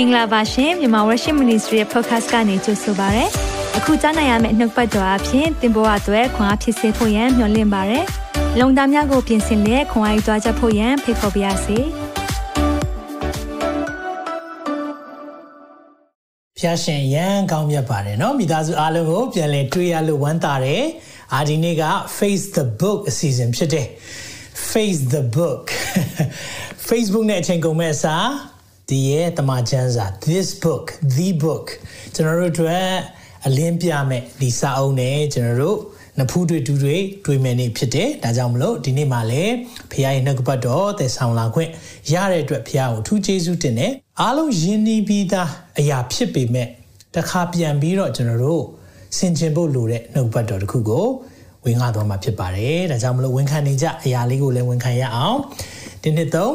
င်္ဂလာပါရှင်မြန်မာ Worship Ministry ရဲ့ podcast ကနေကြိုဆိုပါရစေ။အခုကြားနိုင်ရမယ့်နှုတ်ပတ်တော်အဖြစ်သင်ပေါ်အပ်ွယ်ခွန်အားဖြစ်စေဖို့ယံမျှဝင့်ပါရစေ။လုံတာများကိုပြင်ဆင်လက်ခွန်အားယူကြားချက်ဖို့ယံဖိတ်ခေါ်ပါရစေ။ဖျားရှင်ရန်ကောင်းမြတ်ပါတယ်เนาะမိသားစုအားလုံးကိုပြန်လည်တွေ့ရလို့ဝမ်းသာတယ်။အာဒီနေ့က Face the Book အစီအစဉ်ဖြစ်တယ်။ Face the Book Facebook နဲ့အချိန်ကုန်မဲ့အစား ဒီရဲ့တမချန်းစာ this book the book ကျွန်တော်တို့အတွက်အလင်းပြမဲ့ဒီစာအုပ်နဲ့ကျွန်တော်တို့နဖူးတွေတူတွေတွေ့မယ်နေဖြစ်တယ်ဒါကြောင့်မလို့ဒီနေ့မှလည်းဖခင်ရဲ့နှုတ်ကပတ်တော်သယ်ဆောင်လာခွင့်ရတဲ့အတွက်ဖခင်ကိုထူးကျေးဇူးတင်တယ်အားလုံးယဉ်နီးပြီးသားအရာဖြစ်ပေမဲ့တခါပြန်ပြီးတော့ကျွန်တော်တို့ဆင်ခြင်ဖို့လိုတဲ့နှုတ်ပတ်တော်တစ်ခုကိုဝင်ကားတော်မှာဖြစ်ပါတယ်ဒါကြောင့်မလို့ဝန်ခံနေကြအရာလေးကိုလည်းဝန်ခံရအောင်ဒီနှစ်သုံး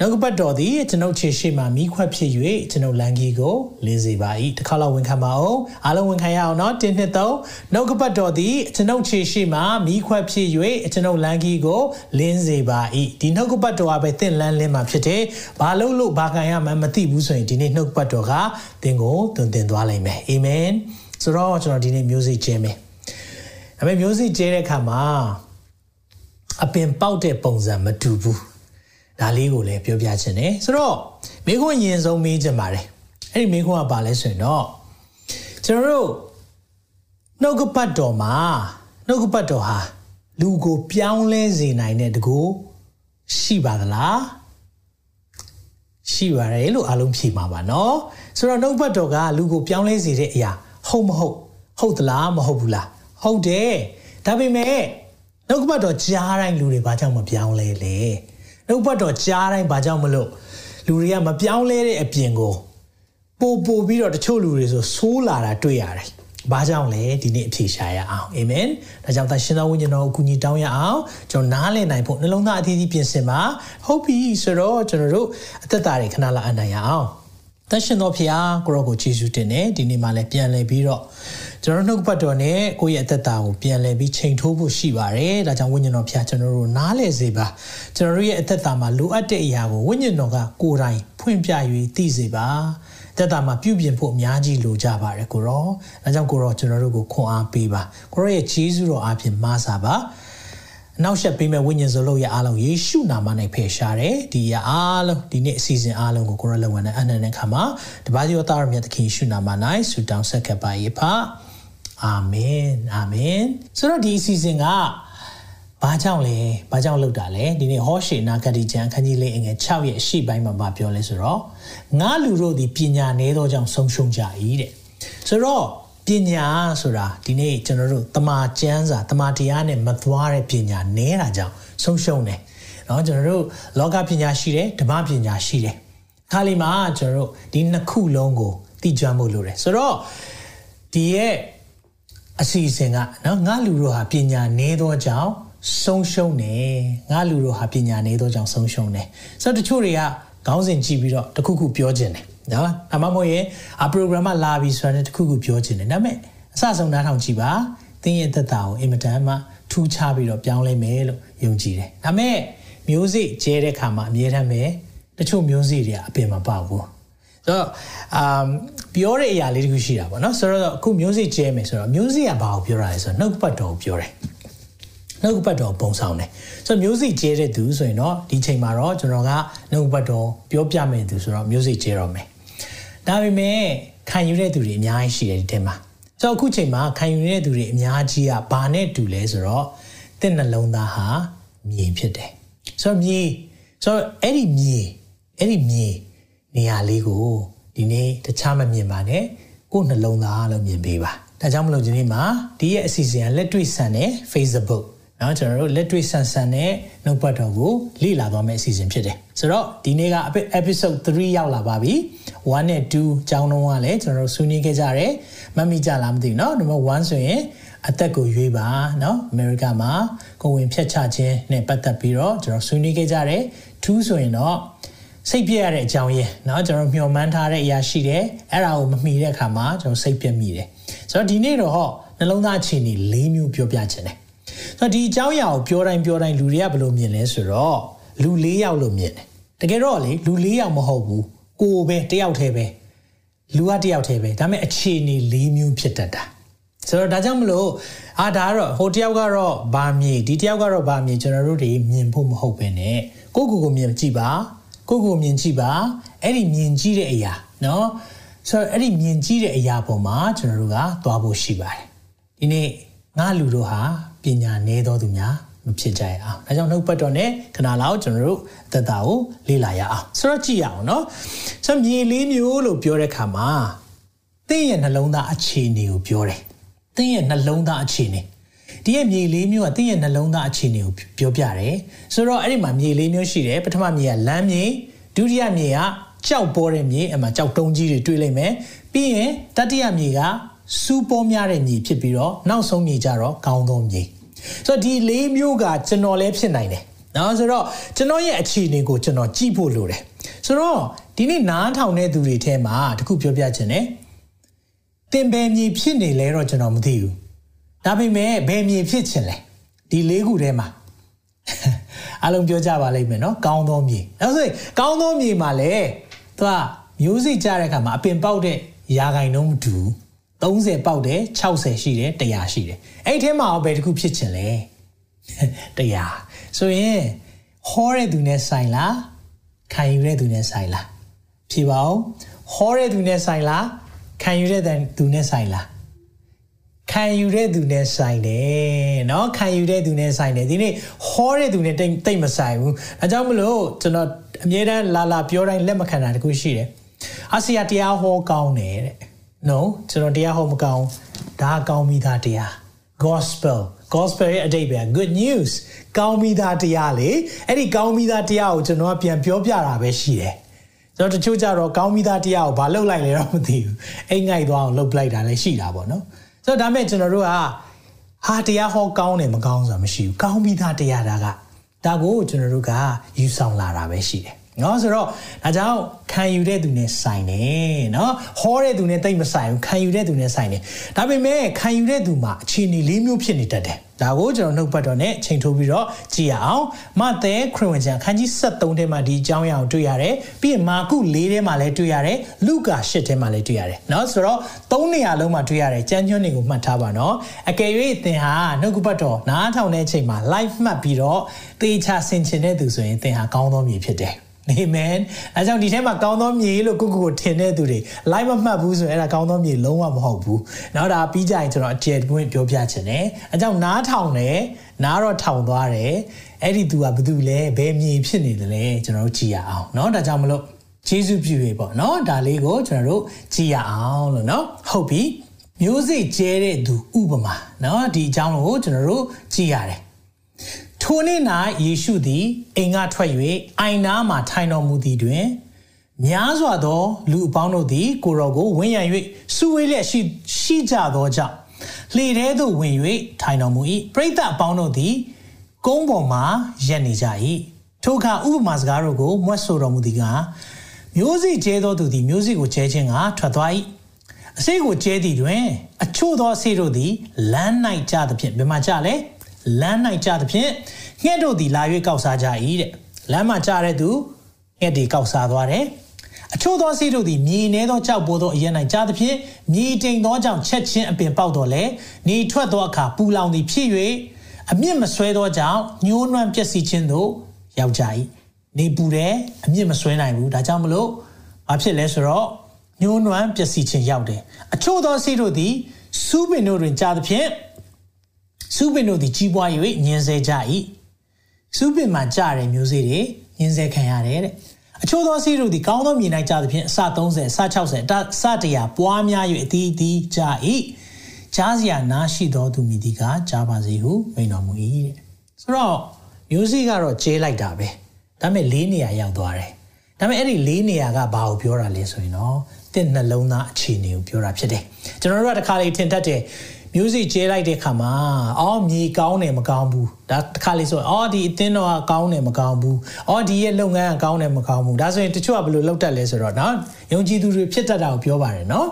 နောက်ကပတ်တော်သည်ကျွန်ုပ်ခြေရှိမှမိခွက်ဖြစ်၍ကျွန်ုပ်လန်ကြီးကိုလေးစေပါ၏တစ်ခါလောက်ဝန်ခံပါအောင်အားလုံးဝန်ခံရအောင်နော်1 2 3နောက်ကပတ်တော်သည်ကျွန်ုပ်ခြေရှိမှမိခွက်ဖြစ်၍ကျွန်ုပ်လန်ကြီးကိုလင်းစေပါ၏ဒီနောက်ကပတ်တော်ကပဲသင်လန်းလင်းမှာဖြစ်တယ်ဘာလို့လို့ဘာခံရမှန်းမသိဘူးဆိုရင်ဒီနေ့နှုတ်ပတ်တော်ကသင်ကိုသွန်သင်သွားလိမ့်မယ်အာမင်ဆိုတော့ကျွန်တော်ဒီနေ့မျိုးစိကျဲမယ်ဒါပေမဲ့မျိုးစိကျဲတဲ့အခါမှာအပင်ပေါက်တဲ့ပုံစံမတူဘူး ဒါလေးကိုလည်းပြောပြချင်တယ်ဆိုတော့မိခွန်းရင်ဆုံးမေးချင်ပါတယ်အဲ့ဒီမိခွန်းကပါလဲဆိုရင်တော့ကျွန်တော်တို့နှုတ်ကပတ်တော်မှာနှုတ်ကပတ်တော်ဟာလူကိုပြောင်းလဲစေနိုင်တဲ့တကူရှိပါသလားရှိပါတယ်လို့အလုံးဖြေမှာပါเนาะဆိုတော့နှုတ်ပတ်တော်ကလူကိုပြောင်းလဲစေတဲ့အရာဟုတ်မဟုတ်ဟုတ်သလားမဟုတ်ဘူးလားဟုတ်တယ်ဒါပေမဲ့နှုတ်ကပတ်တော်ကြားတိုင်းလူတွေဘာကြောင့်မပြောင်းလဲလဲ နှုတ်ပတ်တော်ကြားတိုင်းဘာကြောင့်မလို့လူတွေကမပြောင်းလဲတဲ့အပြင်ကိုပို့ပို့ပြီးတော့တချို့လူတွေဆိုဆိုးလာတာတွေ့ရတယ်။ဘာကြောင့်လဲဒီနေ့အဖြေရှာရအောင်အာမင်။ဒါကြောင့်သရှင်တော်ဝိညာဉ်တော်ကိုကူညီတောင်းရအောင်ကျွန်တော်နားလည်နိုင်ဖို့နှလုံးသားအသီးသီးပြင်ဆင်ပါဟုတ်ပြီဆိုတော့ကျွန်တော်တို့အသက်တာတွေခဏလာအနိုင်ရအောင်။သရှင်တော်ဖျားကိုရောကိုယေရှုတင်တယ်ဒီနေ့မှလည်းပြန်လည်ပြီးတော့ ကျွန်တော်နှုတ်ပတ်တော်နဲ့ကိုယ့်ရဲ့အသက်တာကိုပြန်လည်ပြီးချိန်ထိုးဖို့ရှိပါတယ်။ဒါကြောင့်ဝိညာဉ်တော်ဖျားကျွန်တော်တို့နားလည်စေပါ။ကျွန်တော်တို့ရဲ့အသက်တာမှာလိုအပ်တဲ့အရာကိုဝိညာဉ်တော်ကကိုယ်တိုင်ဖွင့်ပြ၍သိစေပါ။သက်တာမှာပြုပြင်ဖို့အများကြီးလိုကြပါတယ်ကိုရော။ဒါကြောင့်ကိုရောကျွန်တော်တို့ကိုခွန်အားပေးပါ။ကိုရောရဲ့ဂျေဇုတော်အားဖြင့်မဆာပါ။နောက်ဆက်ပေးမဲ့ဝိညာဉ်စလုံးရဲ့အားလုံးယေရှုနာမနဲ့ဖယ်ရှားတယ်ဒီရအားလုံးဒီနေ့အစီအစဉ်အားလုံးကိုကိုရလက်ဝန်နဲ့အနန္တခါမှာတပါးသောသားရမြတ်သခင်ယေရှုနာမ၌ဆုတောင်းဆက်ခဲ့ပါ၏ဖ အာမင်အာမင်ဆိုတော့ဒီအစီအစဉ်ကဘာကြောင့်လဲဘာကြောင့်လုပ်တာလဲဒီနေ့ဟောရှေနာဂတိကျမ်းခန်းကြီးလေးအငယ်6ရဲ့အရှိပိုင်းမှာမပြောလဲဆိုတော့ငါလူတို့ဒီပညာနည်းသောကြောင့်ဆုံးရှုံးကြ၏တဲ့ဆိုတော့ပညာဆိုတာဒီနေ့ကျွန်တော်တို့တမာကျမ်းစာတမာတရားနဲ့မသွားတဲ့ပညာနည်းတာကြောင့်ဆုံးရှုံးတယ်เนาะကျွန်တော်တို့လောကပညာရှိတယ်ဓမ္မပညာရှိတယ်ခါလီမှာကျွန်တော်တို့ဒီနှစ်ခုလုံးကိုသိကြမှုလိုတယ်ဆိုတော့ဒီရဲ့ အစီအစဉ်ကနော်ငါလူတို့ဟာပညာနည်းသောကြောင့်ဆုံးရှုံးတယ်ငါလူတို့ဟာပညာနည်းသောကြောင့်ဆုံးရှုံးတယ်ဆိုတော့တချို့တွေကခေါင်းစဉ်ကြည့်ပြီးတော့တခုခုပြောခြင်းတယ်နော်အမမဟုတ်ရင်အပရိုဂရမ်လာပြီဆိုတဲ့တခုခုပြောခြင်းတယ်ဒါပေမဲ့အစဆုံးနားထောင်ကြည့်ပါသင်ရဲ့သက်တာကိုအင်မတန်မှထူးခြားပြီးတော့ပြောင်းလဲမယ်လို့ယုံကြည်တယ်ဒါပေမဲ့မျိုးစိကျဲတဲ့ခါမှာအမြဲတမ်းပဲတချို့မျိုးစိတွေကအပင်မပေါက်ဘူးဆို တော့အမ်ပြောတဲ့အရာလေးတခုရှိတာပေါ့နော်ဆိုတော့အခုမျိုးစိကျဲမယ်ဆိုတော့မျိုးစိကဘာကိုပြောတာလဲဆိုတော့နှုတ်ပတ်တော်ကိုပြောတယ်နှုတ်ပတ်တော်ပုံဆောင်တယ်ဆိုတော့မျိုးစိကျဲတဲ့သူဆိုရင်တော့ဒီချိန်မှာတော့ကျွန်တော်ကနှုတ်ပတ်တော်ပြောပြမယ်သူဆိုတော့မျိုးစိကျဲတော့မယ်ဒါပေမဲ့ခံယူတဲ့သူတွေအများကြီးရှိတယ်ဒီထဲမှာဆိုတော့အခုချိန်မှာခံယူတဲ့သူတွေအများကြီးကဘာနဲ့တူလဲဆိုတော့တင့်နှလုံးသားဟာမြေဖြစ်တယ်ဆိုတော့မြေဆိုတော့အဲ့ဒီမြေအဲ့ဒီမြေ နေရာလေးကိုဒီနေ့တခြားမမြင်ပါနဲ့ကိုယ်နှလုံးသားလို့မြင်ပေးပါဒါကြောင့်မလို့ဒီနေ့မှာဒီရဲ့အစီအစဉ်ကလက်တွေ့ဆန်တဲ့ Facebook เนาะကျွန်တော်တို့လက်တွေ့ဆန်ဆန်နဲ့နှုတ်ပတ်တော်ကိုလေ့လာသွားမယ့်အစီအစဉ်ဖြစ်တယ်ဆိုတော့ဒီနေ့က episode 3ရောက်လာပါပြီ1နဲ့2အကြောင်းလုံးကလည်းကျွန်တော်တို့ဆွေးနွေးခဲ့ကြတယ်မမိကြလားမသိဘူးเนาะနံပါတ်1ဆိုရင်အသက်ကိုရွေးပါเนาะအမေရိကမှာကိုဝင်ဖြတ်ချခြင်းနဲ့ပတ်သက်ပြီးတော့ကျွန်တော်ဆွေးနွေးခဲ့ကြတယ်2ဆိုရင်တော့ စိတ်ပြည့်ရတဲ့အကြောင်းရင်းเนาะကျွန်တော်မျှော်မှန်းထားတဲ့အရာရှိတယ်အဲ့ဒါကိုမမှီတဲ့အခါမှာကျွန်တော်စိတ်ပြည့်မိတယ်ဆိုတော့ဒီနေ့တော့ဟောနှလုံးသားအခြေအနေ၄မျိုးပြောပြခြင်းတယ်ဆိုတော့ဒီအကြောင်းအရာကိုပြောတိုင်းပြောတိုင်းလူတွေကဘယ်လိုမြင်လဲဆိုတော့လူ၄ယောက်လို့မြင်တယ်တကယ်တော့လေလူ၄ယောက်မဟုတ်ဘူးကိုပဲတယောက်တည်းပဲ လူကတယောက်တည်းပဲဒါပေမဲ့အခြေအနေ၄မျိုးဖြစ်တတ်တာဆိုတော့ဒါကြောင့်မလို့အာဒါကတော့ဟိုတယောက်ကတော့ဗာမြေဒီတယောက်ကတော့ဗာမြေကျွန်တော်တို့တွေမြင်ဖို့မဟုတ်ပဲねကိုကိုကိုမြင်ကြည့်ပါ ကိုကိုမြင်ကြည့်ပါအဲ့ဒီမြင်ကြည့်တဲ့အရာနော်ဆိုတော့အဲ့ဒီမြင်ကြည့်တဲ့အရာပေါ်မှာကျွန်တော်တို့ကသွားဖို့ရှိပါတယ်ဒီနေ့ငါလူတို့ဟာပညာနည်းတော်သူများမဖြစ်ကြရအောင်ဒါကြောင့်နှုတ်ပတ်တော်နဲ့ခဏလောက်ကျွန်တော်တို့အသက်တာကိုလေ့လာရအောင်ဆိုတော့ကြည့်ရအောင်နော်ဆိုတော့မြေလေးမျိုးလို့ပြောတဲ့အခါမှာသင်ရဲ့နှလုံးသားအခြေအနေကိုပြောတယ်သင်ရဲ့နှလုံးသားအခြေအနေ ဒီရဲ့မြေလေးမျိုးကသင်ရဲ့နှလုံးသားအခြေအနေကိုပြောပြတယ်ဆိုတော့အဲ့ဒီမှာမြေလေးမျိုးရှိတယ်ပထမမြေကလမ်းမြေဒုတိယမြေကကြောက်ပေါ်တဲ့မြေအမှကြောက်တုံးကြီးတွေတွေ့လိမ့်မယ်ပြီးရင်တတိယမြေကစူးပေါ်များတဲ့မြေဖြစ်ပြီးတော့နောက်ဆုံးမြေကြတော့ကောင်းသောမြေဆိုတော့ဒီလေးမျိုးကကျွန်တော်လည်းဖြစ်နိုင်တယ်နော်ဆိုတော့ကျွန်တော်ရဲ့အခြေအနေကိုကျွန်တော်ကြည့်ဖို့လိုတယ်ဆိုတော့ဒီနေ့နားထောင်တဲ့သူတွေထဲမှာတခုပြောပြချင်တယ်တင်ပယ်မြေဖြစ်နေလဲတော့ကျွန်တော်မသိဘူး ဒါပေမဲ့ဘယ်မြေဖြစ်ချင်လဲဒီလေးခုထဲမှာအလုံးပြောကြပါလိမ့်မယ်နော်ကောင်းသောမြေအဲဆိုရင်ကောင်းသောမြေမှာလေသူကမျိုးစိကြတဲ့အခါမှာအပင်ပေါက်တဲ့ရာဂိုင်နှုန်းမတူ30ပေါက်တယ်60ရှိတယ်100ရှိတယ်အဲ့ထဲမှာဘယ်တစ်ခုဖြစ်ချင်လဲ100ဆိုရင်ဟောတဲ့သူနဲ့ဆိုင်လားခံယူတဲ့သူနဲ့ဆိုင်လားဖြေပါဦးဟောတဲ့သူနဲ့ဆိုင်လားခံယူတဲ့သူနဲ့ဆိုင်လား ခံယူတဲ့သူနဲ့ဆိုင်တယ်เนาะခံယူတဲ့သူနဲ့ဆိုင်တယ်ဒီနေ့ဟောတဲ့သူနဲ့တိတ်တိတ်မဆိုင်ဘူးအဲကြောင့်မလို့ကျွန်တော်အမြဲတမ်းလာလာပြောတိုင်းလက်မခံတာတခုရှိတယ်အာဆီယာတရားဟောကောင်းတယ်တဲ့ no ကျွန်တော်တရားဟောမကောင်းဒါကောင်းမိသားတရား gospel gospel ရဲ့အတိတ်ပဲ good news ကောင်းမိသားတရားလေအဲ့ဒီကောင်းမိသားတရားကိုကျွန်တော်ကပြန်ပြောပြတာပဲရှိတယ်ကျွန်တော်တချို့ကြတော့ကောင်းမိသားတရားကိုဘာလုပ်လိုက်လဲတော့မသိဘူးအိမ်ငိုက်သွားအောင်လုပ်လိုက်တာလည်းရှိတာပေါ့နော် ဆိုတော့ဒါမဲ့ကျွန်တော်တို့ကဟာတရားဟောကောင်းတယ်မကောင်းဆိုတာမရှိဘူးကောင်းပြီးသားတရားတာကဒါကိုကျွန်တော်တို့ကယူဆောင်လာတာပဲရှိတယ် နော်ဆိုတော့ဒါကြောင့်ခံယူတဲ့သူနဲ့ဆိုင်တယ်နော်ဟောတဲ့သူနဲ့တိတ်မဆိုင်ဘူးခံယူတဲ့သူနဲ့ဆိုင်တယ်ဒါပေမဲ့ခံယူတဲ့သူမှာအခြေအနေလေးမျိုးဖြစ်နေတတ်တယ်ဒါကိုကျွန်တော်နှုတ်ပတ်တော်နဲ့ချိန်ထိုးပြီးတော့ကြည့်ရအောင်မဿဲခရစ်ဝင်ကျမ်းခန်းကြီး73ထဲမှာဒီအကြောင်းအရာကိုတွေ့ရတယ်ပြီးရင်မာကု4ထဲမှာလည်းတွေ့ရတယ်လုကာ8ထဲမှာလည်းတွေ့ရတယ်เนาะဆိုတော့၃နေရာလုံးမှာတွေ့ရတယ်ကျမ်းညွှန်းတွေကိုမှတ်ထားပါเนาะအကယ်၍သင်ဟာနှုတ်ပတ်တော်နားထောင်တဲ့အချိန်မှာ live မှတ်ပြီးတော့သေချာဆင်ခြင်တဲ့သူဆိုရင်သင်ဟာကောင်းသောမြေဖြစ်တယ် အာမင်အဲကြောင့်ဒီထဲမှာကောင်းသောမြေလို့ကိုကိုကိုထင်တဲ့သူတွေ live မမှတ်ဘူးဆိုရင်အဲ့ဒါကောင်းသောမြေလုံးဝမဟုတ်ဘူး။နောက်ဒါပြီးကြရင်ကျွန်တော်အကျယ်ပွင့်ပြောပြချင်တယ်။အဲကြောင့်နားထောင်တယ်နားတော့ထောင်သွားတယ်။အဲ့ဒီသူကဘာတူလဲဘယ်မြေဖြစ်နေတယ်လဲကျွန်တော်တို့ကြည့်ရအောင်เนาะဒါကြောင့်မလို့ဂျေစုပြုရေပေါ့เนาะဒါလေးကိုကျွန်တော်တို့ကြည့်ရအောင်လို့เนาะဟုတ်ပြီမျိုးစိကျဲတဲ့သူဥပမာเนาะဒီအကြောင်းကိုကျွန်တော်တို့ကြည့်ရတယ် ထိုနေ့၌ယေရှုသည်အိမ်ကထွက်၍အိုင်နာမှထိုင်တော်မူသည်တွင်များစွာသောလူအပေါင်းတို့သည်ကိုရောကိုဝန်းရံ၍စုဝေးလျက်ရှိရှိကြသောကြောင့်လှေထဲသို့ဝင်၍ထိုင်တော်မူ၏ပရိသတ်အပေါင်းတို့သည်ကုန်းပေါ်မှရက်နေကြ၏ထိုအခါဥပမာစကားတို့ကိုမွတ်ဆိုတော်မူသည်ကမျိုးစိကျဲသောသူသည်မျိုးစိကိုကျဲခြင်းကထွက်သွား၏အစေကိုကျဲသည်တွင် အချို့သောအစေတို့သည်လမ်း၌ကြသဖြင့်ဘယ်မှာကြလဲ လမ်း၌ကြသဖြင့်ငှက်တို့သည်လာ၍ကောက်စားကြ၏တဲ့လမ်းမှာကြတဲ့သူငှက်တွေကောက်စားသွားတယ်အချို့သောစီးတို့သည်မြေနေသောကြောက်ပိုးသောအရင်၌ကြားသဖြင့်မြေတိမ်သောကြောင့်ချက်ချင်းအပင်ပေါက်တော်လဲနေထွက်သောအခါပူလောင်သည်ဖြစ်၍အမြင့်မဆွဲသောကြောင့်ညှိုးနွမ်းပျက်စီးခြင်းသို့ရောက်ကြ၏နေပူတယ်အမြင့်မဆွဲနိုင်ဘူးဒါကြောင့်မလို့ဘာဖြစ်လဲဆိုတော့ညှိုးနွမ်းပျက်စီးခြင်းရောက်တယ်အချို့သောစီးတို့သည်စူးပင်တို့တွင်ကြားသဖြင့် စူးပင်တို့သည်ကြီးပွား၍ညင်ဆဲကြ၏စူးပင်မှာကြားတဲ့မျိုးစေ့တွေညင်ဆဲခံရတယ်တဲ့အချို့သောစီးတို့သည်ကောင်းသောမြေ၌ကြားသဖြင့်အစ30အစ60အစတရာပွားများ၍အသီးသီးကြား၏ကြားစရာနားရှိသောသူမိသည်ကကြားပါစေဟုမိန်တော်မူ၏တဲ့ဆိုတော့မျိုးစေ့ကတော့ကျဲလိုက်တာပဲဒါပေမဲ့လေးနေရာရောက်သွားတယ်ဒါပေမဲ့အဲ့ဒီလေးနေရာကဘာကိုပြောတာလဲဆိုရင်တော့တင့်နှလုံးသားအခြေအနေကိုပြောတာဖြစ်တယ်ကျွန်တော်တို့ကတခါလေထင်တတ်တယ် music ကျဲလိုက်တဲ့ခါမှာအော်မြေကောင်းတယ်မကောင်းဘူးဒါတစ်ခါလေးဆိုအော်ဒီအသင်းတော်ကကောင်းတယ်မကောင်းဘူးအော်ဒီရဲ့လုပ်ငန်းကကောင်းတယ်မကောင်းဘူးဒါဆိုရင်တချို့ကဘယ်လိုလုပ်တတ်လဲဆိုတော့နော်ယုံကြည်သူတွေဖြစ်တတ်တာကိုပြောပါတယ်နော်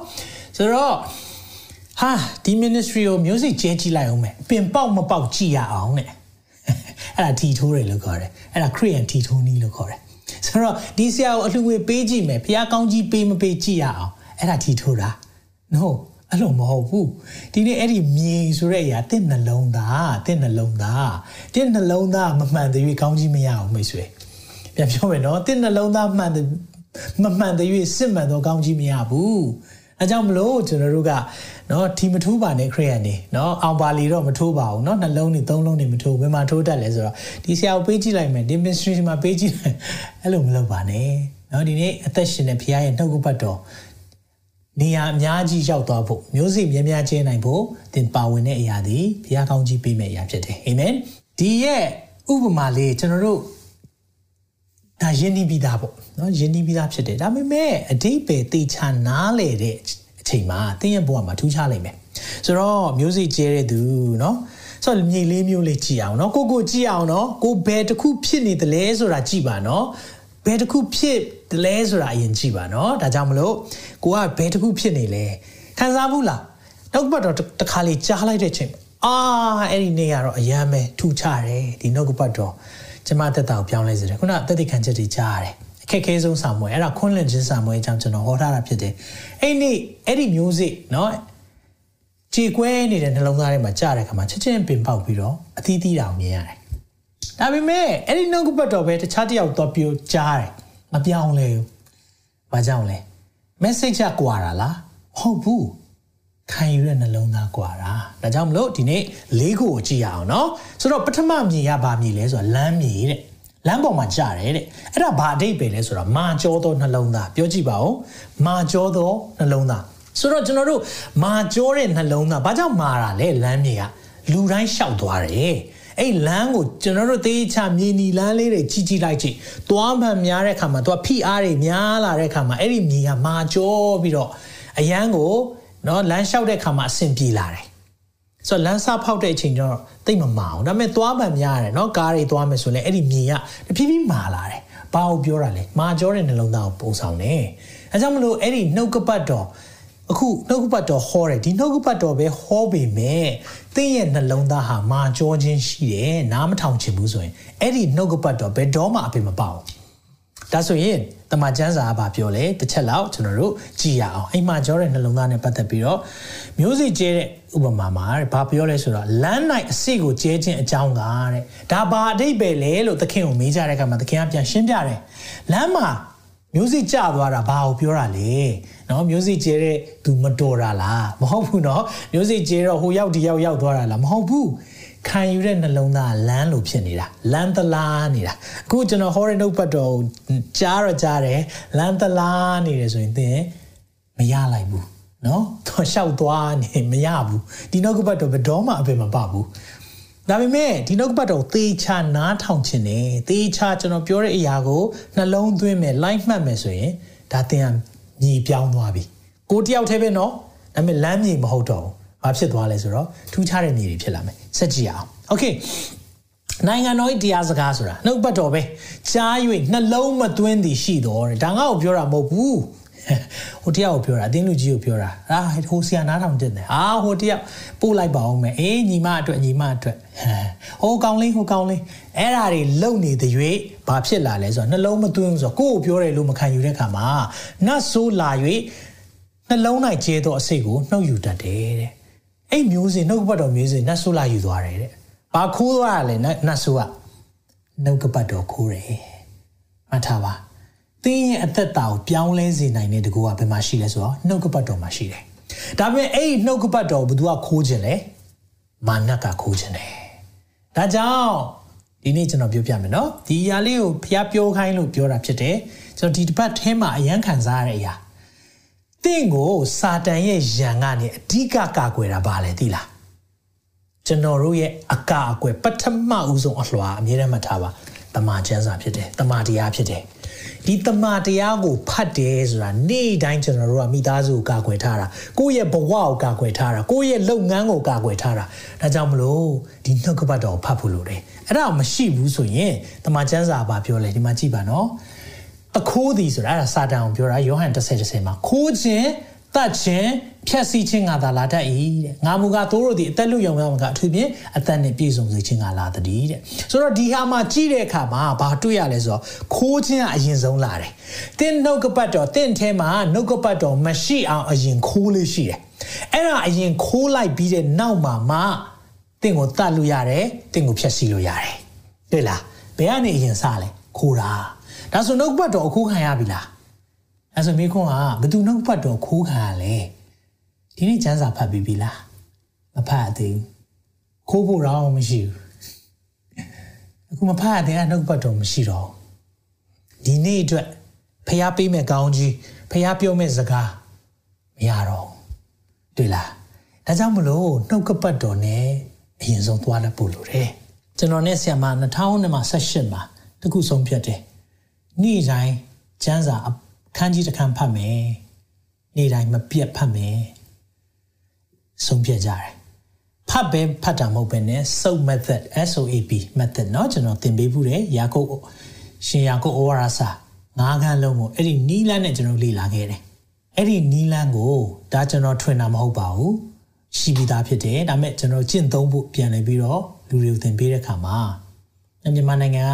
ဆိုတော့ဟာဒီ ministry ကို music ကျဲကြည့်လိုက်အောင်မယ်ပင်ပေါက်မပေါက်ကြည့်ရအောင်တဲ့အဲ့ဒါထီထိုးတယ်လို့ခေါ်တယ်အဲ့ဒါ Korean ထီထိုးနည်းလို့ခေါ်တယ်ဆိုတော့ဒီဆရာကိုအလှငွေပေးကြည့်မယ်ဖះကောင်းကြီးပေးမပေးကြည့်ရအောင်အဲ့ဒါထီထိုးတာ no အဲ့လိုမဟုတ်ဘူးဒီနေ့အဲ့ဒီမြေဆိုတဲ့အရာတင့်နှလုံးသားတင့်နှလုံးသားတင့်နှလုံးသားမမှန်သေး၍ကောင်းကြီးမရအောင်မိတ်ဆွေပြန်ပြောမယ်နော်တင့်နှလုံးသားမှန်မမှန်သေး၍စစ်မှန်သောကောင်းကြီးမရဘူးအဲကြောင့်မလို့ကျွန်တော်တို့ကနော်ထီမထိုးပါနဲ့ခရိယန်နေနော်အောင်ပါလီတော့မထိုးပါဘူးနော်နှလုံးနေသုံးလုံးနေမထိုးဘယ်မှာထိုးတတ်လဲဆိုတော့ဒီဆရာကိုပေးကြည့်လိုက်မယ် demonstration မှာပေးကြည့်လိုက်အဲ့လိုမလုပ်ပါနဲ့နော်ဒီနေ့အသက်ရှင်တဲ့ဖခင်ရဲ့နှုတ်ကပတ်တော် နေရာအများကြီးရောက်သွားဖို့မျိုးစိများများကျင်းနိုင်ဖို့သင်ပါဝင်တဲ့အရာဒီဘုရားကောင်းကြီးပေးမယ့်အရာဖြစ်တယ်အာမင်ဒီရဲ့ဥပမာလေးကျွန်တော်တို့ဒါယဉ်နီးပြီးသားပေါ့နော်ယဉ်နီးပြီးသားဖြစ်တယ်ဒါပေမဲ့အတိတ်ပဲတေချာနားလေတဲ့အချိန်မှာသင်ရဲ့ဘဝမှာထူးခြားလိမ့်မယ်ဆိုတော့မျိုးစိကျဲတဲ့သူနော်ဆိုတော့မြေလေးမျိုးလေးကြည့်အောင်နော်ကိုကိုကြည့်အောင်နော်ကိုဘယ်တစ်ခုဖြစ်နေတယ်လဲဆိုတာကြည့်ပါနော် ဘယ်တစ်ခုဖြစ်တယ်လဲဆိုတာအရင်ကြည့်ပါနော်ဒါကြောင့်မလို့ကိုကဘယ်တစ်ခုဖြစ်နေလဲခံစားဘူးလားနောက်ပတ်တော့တစ်ခါလေးကြားလိုက်တဲ့ချိန်အာအဲ့ဒီနေ့ကတော့အယမ်းပဲထူခြားတယ်ဒီနောက်ကပတ်တော့ကျမတက်တာကိုပြောင်းလဲစေတယ်ခုနတက်တိခံချက်တွေကြားရတယ်အခက်ခဲဆုံးစာမွေအဲ့ဒါခွန်းလင့်ခြင်းစာမွေအကြောင်းကျွန်တော်ဟောထားတာဖြစ်တယ်အဲ့နေ့အဲ့ဒီမျိုးစိနော်ကြေကွဲနေတဲ့နှလုံးသားထဲမှာကြားတဲ့အခါမှာချက်ချင်းပင်ပေါက်ပြီးတော့အသီးသီးတောင်မြင်ရတယ် ဒါပေမဲ့အဲ့ဒီနှုတ်ကပတ်တော်ပဲတခြားတယောက်တော့ပြောကြားတယ်မပြောင်းလဲဘူးဘာကြောင့်လဲ message ကကွာတာလားဟုတ်ဘူးခံယူတဲ့နှလုံးသားကွာတာဒါကြောင့်မလို့ဒီနေ့လေးခုကိုကြည့်ရအောင်เนาะဆိုတော့ပထမမြင်ရပါမြည်လဲဆိုတာလမ်းမြည်တဲ့လမ်းပေါ်မှာကြားတယ်တဲ့အဲ့ဒါဘာအဓိပ္ပာယ်လဲဆိုတော့မာကျောသောနှလုံးသားပြောကြည့်ပါဦးမာကျောသောနှလုံးသားဆိုတော့ကျွန်တော်တို့မာကျောတဲ့နှလုံးသားဘာကြောင့်မာတာလဲလမ်းမြေကလူတိုင်းရှောက်သွားတယ် အဲ့လမ်းကိုကျွန်တော်တို့တေးချမြေနီလမ်းလေးတွေကြီးကြီးလိုက်ကြည့်သွားမှန်များတဲ့အခါမှာသူကဖိအားတွေများလာတဲ့အခါမှာအဲ့ဒီမြေကမာကျောပြီးတော့အရန်ကိုနော်လမ်းလျှောက်တဲ့အခါမှာအဆင်ပြေလာတယ်ဆိုတော့လမ်းစာဖောက်တဲ့အချိန်ကျတော့တိတ်မမာအောင်ဒါပေမဲ့သွားမှန်များတယ်နော်ကားတွေသွားမယ်ဆိုရင်အဲ့ဒီမြေကတဖြည်းဖြည်းမာလာတယ်ဘာကိုပြောတာလဲမာကျောတဲ့နှလုံးသားကိုပုံဆောင်တယ်အဲကြောင့်မလို့အဲ့ဒီနှုတ်ကပတ်တော် အခုနှုတ်ကပတ်တော်ဟောတယ်ဒီနှုတ်ကပတ်တော်ပဲဟောပေမဲ့သင်ရဲ့နှလုံးသားဟာမာကြောခြင်းရှိတယ်နားမထောင်ချင်ဘူးဆိုရင်အဲ့ဒီနှုတ်ကပတ်တော်ဘယ်တော့မှအဖေမပေါအောင်ဒါဆိုရင်တမန်ကျမ်းစာကဘာပြောလဲတစ်ချက်လောက်ကျွန်တော်တို့ကြည့်ရအောင်အိမ်မှာကြောတဲ့နှလုံးသားနဲ့ပတ်သက်ပြီးတော့မျိုးစိကျဲတဲ့ဥပမာမှာဘာပြောလဲဆိုတော့လမ်းနိုင်အစိကိုကျဲခြင်းအကြောင်းကတဲ့ဒါဘာအတိတ်ပဲလဲလို့သခင်ကိုမေးကြတဲ့အခါမှာသခင်ကပြန်ရှင်းပြတယ်လမ်းမှာမျိုးစိကျသွားတာဘာကိုပြောတာလဲ နော်မျိုးစိကျဲတဲ့သူမတော်တာလားမဟုတ်ဘူးနော်မျိုးစိကျဲတော့ဟိုရောက်ဒီရောက်ရောက်သွားတာလားမဟုတ်ဘူးခံယူတဲ့နှလုံးသားလမ်းလိုဖြစ်နေတာလမ်းသလားနေတာအခုကျွန်တော် horror note ဘတ်တော်ကြားတော့ကြားတယ်လမ်းသလားနေတယ်ဆိုရင်သင်မရလိုက်ဘူးနော်တော့ရှောက်သွားနေမရဘူးဒီနောက်ကဘတ်တော်ဘယ်တော့မှအပင်မပဘူးဒါပေမဲ့ဒီနောက်ကပတ်တော်သေချာနားထောင်ခြင်းနဲ့သေချာကျွန်တော်ပြောတဲ့အရာကိုနှလုံးသွင်းမယ်လိုက်မှတ်မယ်ဆိုရင်ဒါသင် ညီပြောင်းသွားပြီကိုတယောက်တည်းပဲเนาะဒါပေမဲ့လမ်းမြေမဟုတ်တော့ဘူးဘာဖြစ်သွားလဲဆိုတော့ထူးခြားတဲ့မြေတွေဖြစ်လာမယ်ဆက်ကြည့်အောင်โอเคနိုင်ငံတော်၏တရားစကားဆိုတာနှုတ်ပတ်တော်ပဲကြား၍နှလုံးမသွင်းသည်ရှိတော်တဲ့ဒါငါ့ကိုပြောတာမဟုတ်ဘူး ဟိုတယောက်ကိုပြောတာအတင်းလူကြီးကိုပြောတာအာဟိုဆရာနားထောင်တင်တယ်အာဟိုတယောက်ပို့လိုက်ပါအောင်မယ်အေးညီမအတွက်ညီမအတွက်ဟိုကောင်းလေးဟိုကောင်းလေးအဲ့ဓာတွေလုံနေတဲ့၍ဘာဖြစ်လာလဲဆိုတော့နှလုံးမသွင်းဆိုတော့ကိုယ့်ကိုပြောတယ်လို့မခံယူတဲ့ခါမှာနတ်ဆိုးလာ၍နှလုံး၌ကျဲသောအစိတ်ကိုနှုတ်ယူတတ်တယ်တဲ့အဲ့မျိုးစင်နှုတ်ကပတ်တော်မျိုးစင်နတ်ဆိုးလာယူသွားတယ်တဲ့ဘာခိုးသွားရလဲနတ်ဆိုးကနှုတ်ကပတ်တော်ခိုးတယ်မှတ်ထားပါ သင်ရဲ့အသက်တာကိုပြောင်းလဲစေနိုင်တဲ့တကူကဘယ်မှာရှိလဲဆိုတော့နှုတ်ကပတ်တော်မှာရှိတယ်ဒါပေမဲ့အဲ့နှုတ်ကပတ်တော်ကိုဘယ်သူကခိုးခြင်းလဲမာနကခိုးခြင်းတယ်ဒါကြောင့်ဒီနေ့ကျွန်တော်ပြောပြမယ်နော်ဒီအရာလေးကိုဖျားပြောခိုင်းလို့ပြောတာဖြစ်တယ်ကျွန်တော်ဒီတစ်ပတ်ထဲမှာအရန်ခံစားရတဲ့အရာတင့်ကိုစာတန်ရဲ့ယံကနေအဓိကကာကွယ်တာပါလေသိလားကျွန်တော်တို့ရဲ့အကာအကွယ်ပထမဦးဆုံးအလွှာအမြဲတမ်းမှတ်ထားပါ တမာကျမ်းစာဖြစ်တယ်တမာတရားဖြစ်တယ်ဒီတမာတရားကိုဖတ်တယ်ဆိုတာနေ့တိုင်းကျွန်တော်တို့ကမိသားစုကိုကာကွယ်ထားတာကိုယ့်ရဲ့ဘဝကိုကာကွယ်ထားတာကိုယ့်ရဲ့လုပ်ငန်းကိုကာကွယ်ထားတာဒါကြောင့်မလို့ဒီနှုတ်ကပတ်တော်ကိုဖတ်ဖို့လိုတယ်အဲ့ဒါမရှိဘူးဆိုရင်တမာကျမ်းစာဘာပြောလဲဒီမှာကြည့်ပါနော်တခိုးသည်ဆိုတာအဲ့ဒါစာတန်ကိုပြောတာယောဟန်10:10မှာခိုးခြင်း တတတ်ခြင်းဖြတ်စည်းခြင်းကသာလာတတ်၏တဲ့ငါမူကားသိုးတို့သည်အသက်လူရောင်ရောင်ကအထူးဖြင့်အသက်နဲ့ပြည့်စုံစေခြင်းကလာတည်းတဲ့ဆိုတော့ဒီဟာမှာကြည့်တဲ့အခါမှာဘာတွေ့ရလဲဆိုတော့ခိုးခြင်းကအရင်ဆုံးလာတယ်တင်းနှုတ်ကပတ်တော်တင်းထဲမှာနှုတ်ကပတ်တော်မရှိအောင်အရင်ခိုးလေးရှိတယ်အဲ့ဒါအရင်ခိုးလိုက်ပြီးတဲ့နောက်မှာမှတင့်ကိုတတ်လို့ရတယ်တင့်ကိုဖြတ်စီလို့ရတယ်တွေ့လားဘယ်ကနေအရင်စလဲခိုးတာဒါဆိုနှုတ်ပတ်တော်အခုခံရပြီလား အဲဆိုမိခွန်းကဘယ်သူနှုတ်ပတ်တော်ခိုးခံရလဲဒီနေ့ကျမ်းစာဖတ်ပြီးပြီလားမဖတ်သေးဘူးခိုးဖို့တော့မရှိဘူးအခုမဖတ်တဲ့နှုတ်ပတ်တော်မရှိတော့ဒီနေ့အတွက်ဖျားပေးမဲ့ကောင်းကြီးဖျားပြောမဲ့စကားမရတော့တွေ့လားဒါကြောင့်မလို့နှုတ်ကပတ်တော်နဲ့အရင်ဆုံးသွားလက်ပို့လို့တယ်ကျွန်တော်နဲ့ဆရာမ2000မှာ18မှာတခုဆုံးဖြတ်တယ်နေ့တိုင်းကျမ်းစာ ခန်းကြီးတစ်ခန်းဖတ်မယ်နေ့တိုင်းမပြတ်ဖတ်မယ်ဆုံးဖြတ်ကြတယ်ဖတ်ပဲဖတ်တာမဟုတ်ပဲနဲ့ SOAP method SOAP method เนาะကျွန်တော်သင်ပေးဘူးတယ်ယာကုပ်ရှင်ယာကုပ်ဩဝါဒစာငါးခန်းလုံးကိုအဲ့ဒီနီးလန်းနဲ့ကျွန်တော်လေ့လာခဲ့တယ်အဲ့ဒီနီးလန်းကိုဒါကျွန်တော်ထွင်တာမဟုတ်ပါဘူးရှိပြီးသားဖြစ်တယ်ဒါပေမဲ့ကျွန်တော်ကျင့်သုံးဖို့ပြန်လည်ပြီးတော့လူတွေကိုသင်ပေးတဲ့အခါမှာမြန်မာနိုင်ငံက